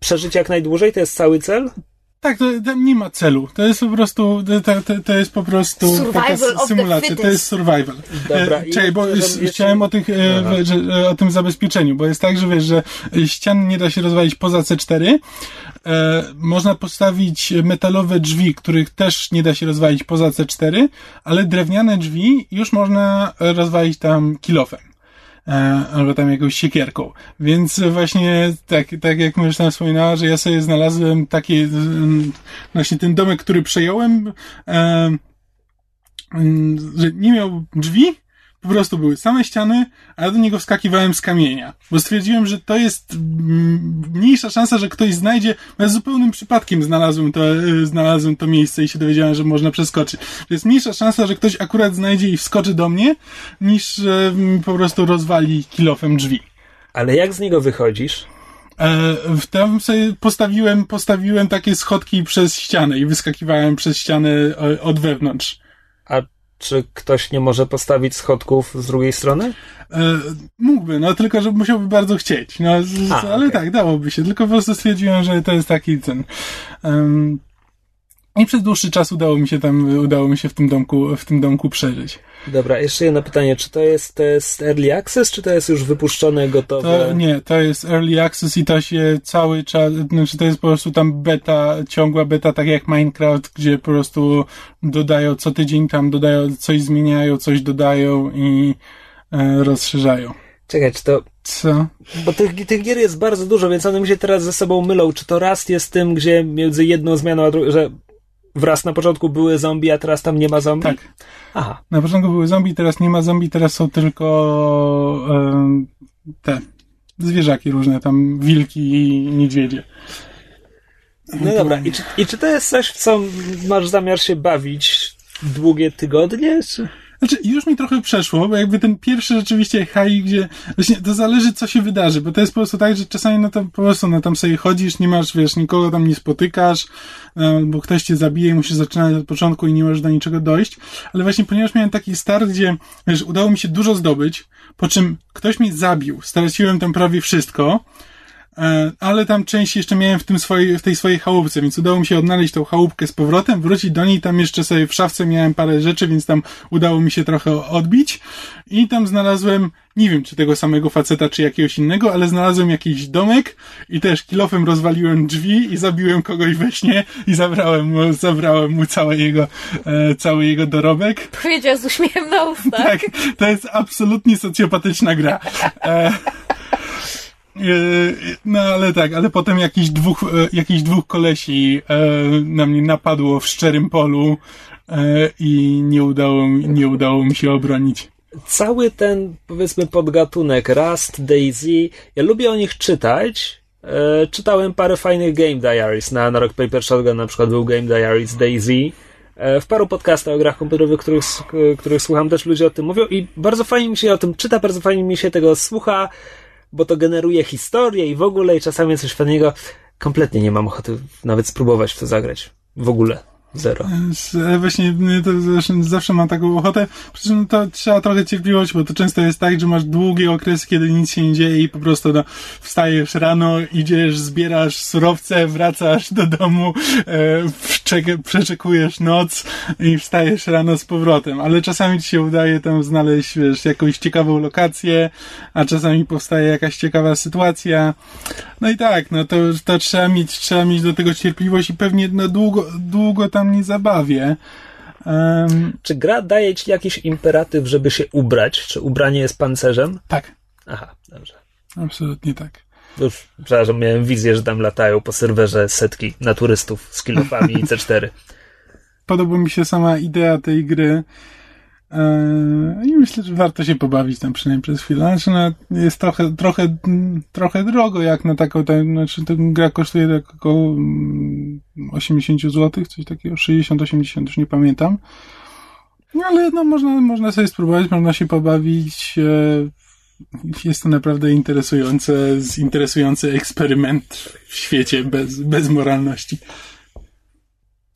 przeżyć jak najdłużej to jest cały cel? Tak, to, to, nie ma celu. To jest po prostu, to, to, to jest po prostu taka symulacja. To jest survival. Dobra, e, Czekaj, bo jeszcze... chciałem o, tych, e, że, e, o tym zabezpieczeniu, bo jest tak, że wiesz, że ścian nie da się rozwalić poza C4. E, można postawić metalowe drzwi, których też nie da się rozwalić poza C4, ale drewniane drzwi już można rozwalić tam kilofem. E, albo tam jakąś siekierką. Więc właśnie tak, tak jak już tam wspominała, że ja sobie znalazłem taki mm, właśnie ten domek, który przejąłem, e, mm, że nie miał drzwi, po prostu były same ściany, a ja do niego wskakiwałem z kamienia. Bo stwierdziłem, że to jest mm, mniejsza szansa, że ktoś znajdzie. Ja zupełnym przypadkiem znalazłem to, e, znalazłem to miejsce i się dowiedziałem, że można przeskoczyć. To jest mniejsza szansa, że ktoś akurat znajdzie i wskoczy do mnie, niż że po prostu rozwali kilofem drzwi. Ale jak z niego wychodzisz? E, tam sobie postawiłem, postawiłem takie schodki przez ścianę i wyskakiwałem przez ścianę e, od wewnątrz. A czy ktoś nie może postawić schodków z drugiej strony? E, mógłby, no tylko, że musiałby bardzo chcieć. No, A, ale okay. tak, dałoby się. Tylko po prostu stwierdziłem, że to jest taki ten. Um, i przez dłuższy czas udało mi się tam, udało mi się w tym domku, w tym domku przeżyć. Dobra, jeszcze jedno pytanie. Czy to jest, to jest Early Access, czy to jest już wypuszczone, gotowe? To, nie, to jest Early Access i to się cały czas, znaczy to jest po prostu tam beta, ciągła beta, tak jak Minecraft, gdzie po prostu dodają co tydzień tam, dodają, coś zmieniają, coś dodają i e, rozszerzają. Czekaj, czy to... Co? Bo tych, tych gier jest bardzo dużo, więc one mi się teraz ze sobą mylą. Czy to raz jest tym, gdzie między jedną zmianą a drugą, że wraz na początku były zombie, a teraz tam nie ma zombie? Tak. Aha. Na początku były zombie, teraz nie ma zombie, teraz są tylko e, te zwierzaki różne, tam wilki i niedźwiedzie. No dobra, I czy, i czy to jest coś, w co masz zamiar się bawić długie tygodnie? Czy? Znaczy, już mi trochę przeszło, bo jakby ten pierwszy rzeczywiście high, gdzie właśnie to zależy, co się wydarzy, bo to jest po prostu tak, że czasami no to po prostu no tam sobie chodzisz, nie masz, wiesz, nikogo tam nie spotykasz, no, bo ktoś cię zabije, musisz zaczynać od początku i nie możesz do niczego dojść, ale właśnie ponieważ miałem taki start, gdzie, wiesz, udało mi się dużo zdobyć, po czym ktoś mnie zabił, straciłem tam prawie wszystko, E, ale tam część jeszcze miałem w tym swojej, w tej swojej chałupce, więc udało mi się odnaleźć tą chałupkę z powrotem, wrócić do niej, tam jeszcze sobie w szafce miałem parę rzeczy, więc tam udało mi się trochę odbić i tam znalazłem, nie wiem czy tego samego faceta, czy jakiegoś innego, ale znalazłem jakiś domek i też kilofem rozwaliłem drzwi i zabiłem kogoś we śnie i zabrałem mu, zabrałem mu cały jego, e, cały jego dorobek. Powiedział z uśmiechem na ustach. Tak, to jest absolutnie socjopatyczna gra. E, E, no ale tak, ale potem jakiś dwóch, e, jakiś dwóch kolesi e, na mnie napadło w szczerym polu i nie udało, nie udało mi się obronić. Cały ten, powiedzmy, podgatunek Rust, Daisy, ja lubię o nich czytać. Czytałem parę fajnych Game Diaries na, na Rock Paper Shotgun, na przykład był Game Diaries Daisy. W paru podcastach o grach komputerowych, których, których słucham, też ludzie o tym mówią i bardzo fajnie mi się o tym czyta, bardzo fajnie mi się tego słucha bo to generuje historię i w ogóle i czasami coś fajnego. Kompletnie nie mam ochoty nawet spróbować w to zagrać. W ogóle. Zero. Ale właśnie mnie to zawsze, mam taką ochotę. Przy czym to trzeba trochę cierpliwości, bo to często jest tak, że masz długi okres, kiedy nic się nie dzieje i po prostu no, wstajesz rano, idziesz, zbierasz surowce, wracasz do domu, e, przeczekujesz noc i wstajesz rano z powrotem. Ale czasami ci się udaje tam znaleźć, wiesz, jakąś ciekawą lokację, a czasami powstaje jakaś ciekawa sytuacja. No i tak, no to, to trzeba mieć, trzeba mieć do tego cierpliwość i pewnie no, długo, długo tam nie zabawię. Um, Czy gra daje ci jakiś imperatyw, żeby się ubrać? Czy ubranie jest pancerzem? tak, Aha, dobrze. absolutnie tak. Już, przepraszam, miałem wizję, że tam latają po serwerze setki naturystów z kilofami i C4. Podoba mi się sama idea tej gry. Eee, I myślę, że warto się pobawić tam przynajmniej przez chwilę. Znaczy, no, jest trochę, trochę, mm, trochę drogo, jak na taką, tam, znaczy, ta gra kosztuje tak około mm, 80 zł, coś takiego, 60-80, już nie pamiętam. No, ale no, można, można sobie spróbować, można się pobawić. eee, Jest to naprawdę interesujące, interesujący eksperyment w świecie bez, bez moralności.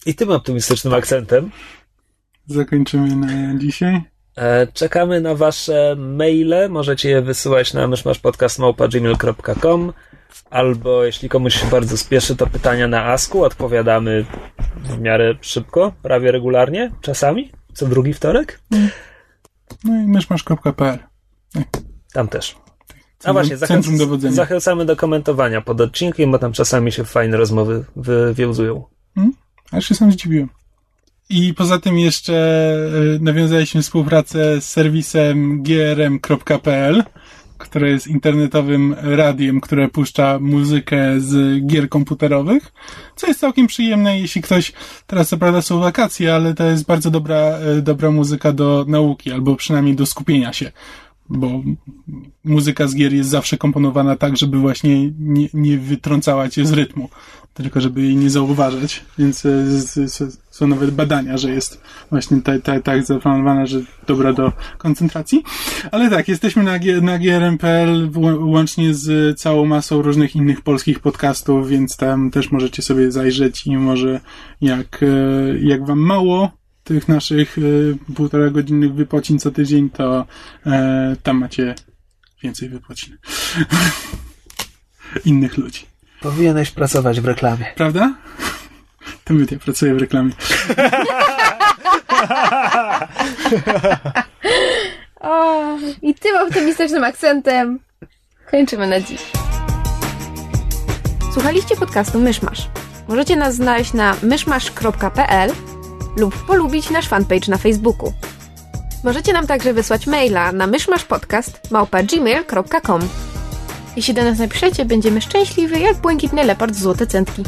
I tym optymistycznym akcentem Zakończymy na dzisiaj. e, czekamy na wasze maile. Możecie je wysyłać na myszmaszpodcast.gmail.com albo jeśli komuś się bardzo spieszy, to pytania na Asku. Odpowiadamy w miarę szybko, prawie regularnie, czasami, co drugi wtorek. No i myszmasz.pl. Tam też. A Centrum- właśnie, zachęc- zachęcamy do komentowania pod odcinkiem, bo tam czasami się fajne rozmowy wywiązują. Aż się sam zdziwiłem. I poza tym jeszcze e, nawiązaliśmy współpracę z serwisem grm.pl, które jest internetowym radiem, które puszcza muzykę z gier komputerowych, co jest całkiem przyjemne, jeśli ktoś, teraz co prawda są wakacje, ale to jest bardzo dobra, e, dobra muzyka do nauki, albo przynajmniej do skupienia się, bo muzyka z gier jest zawsze komponowana tak, żeby właśnie nie, nie wytrącała cię z rytmu, tylko żeby jej nie zauważać, więc e, są nawet badania, że jest właśnie tak, tak, tak zaplanowana, że dobra do koncentracji. Ale tak, jesteśmy na, na grm.pl łącznie z całą masą różnych innych polskich podcastów, więc tam też możecie sobie zajrzeć i może jak, e, jak wam mało tych naszych e, półtora godzinnych wypocin co tydzień, to e, tam macie więcej wypocin. Innych ludzi. Powinieneś pracować w reklamie. Prawda? To ja pracuję w reklamie. O, I tym optymistycznym akcentem kończymy na dziś. Słuchaliście podcastu Myszmasz. Możecie nas znaleźć na myszmasz.pl lub polubić nasz fanpage na Facebooku. Możecie nam także wysłać maila na myszmaszpodcast.gmail.com Jeśli do nas napiszecie, będziemy szczęśliwi jak błękitny lepard z złote centki.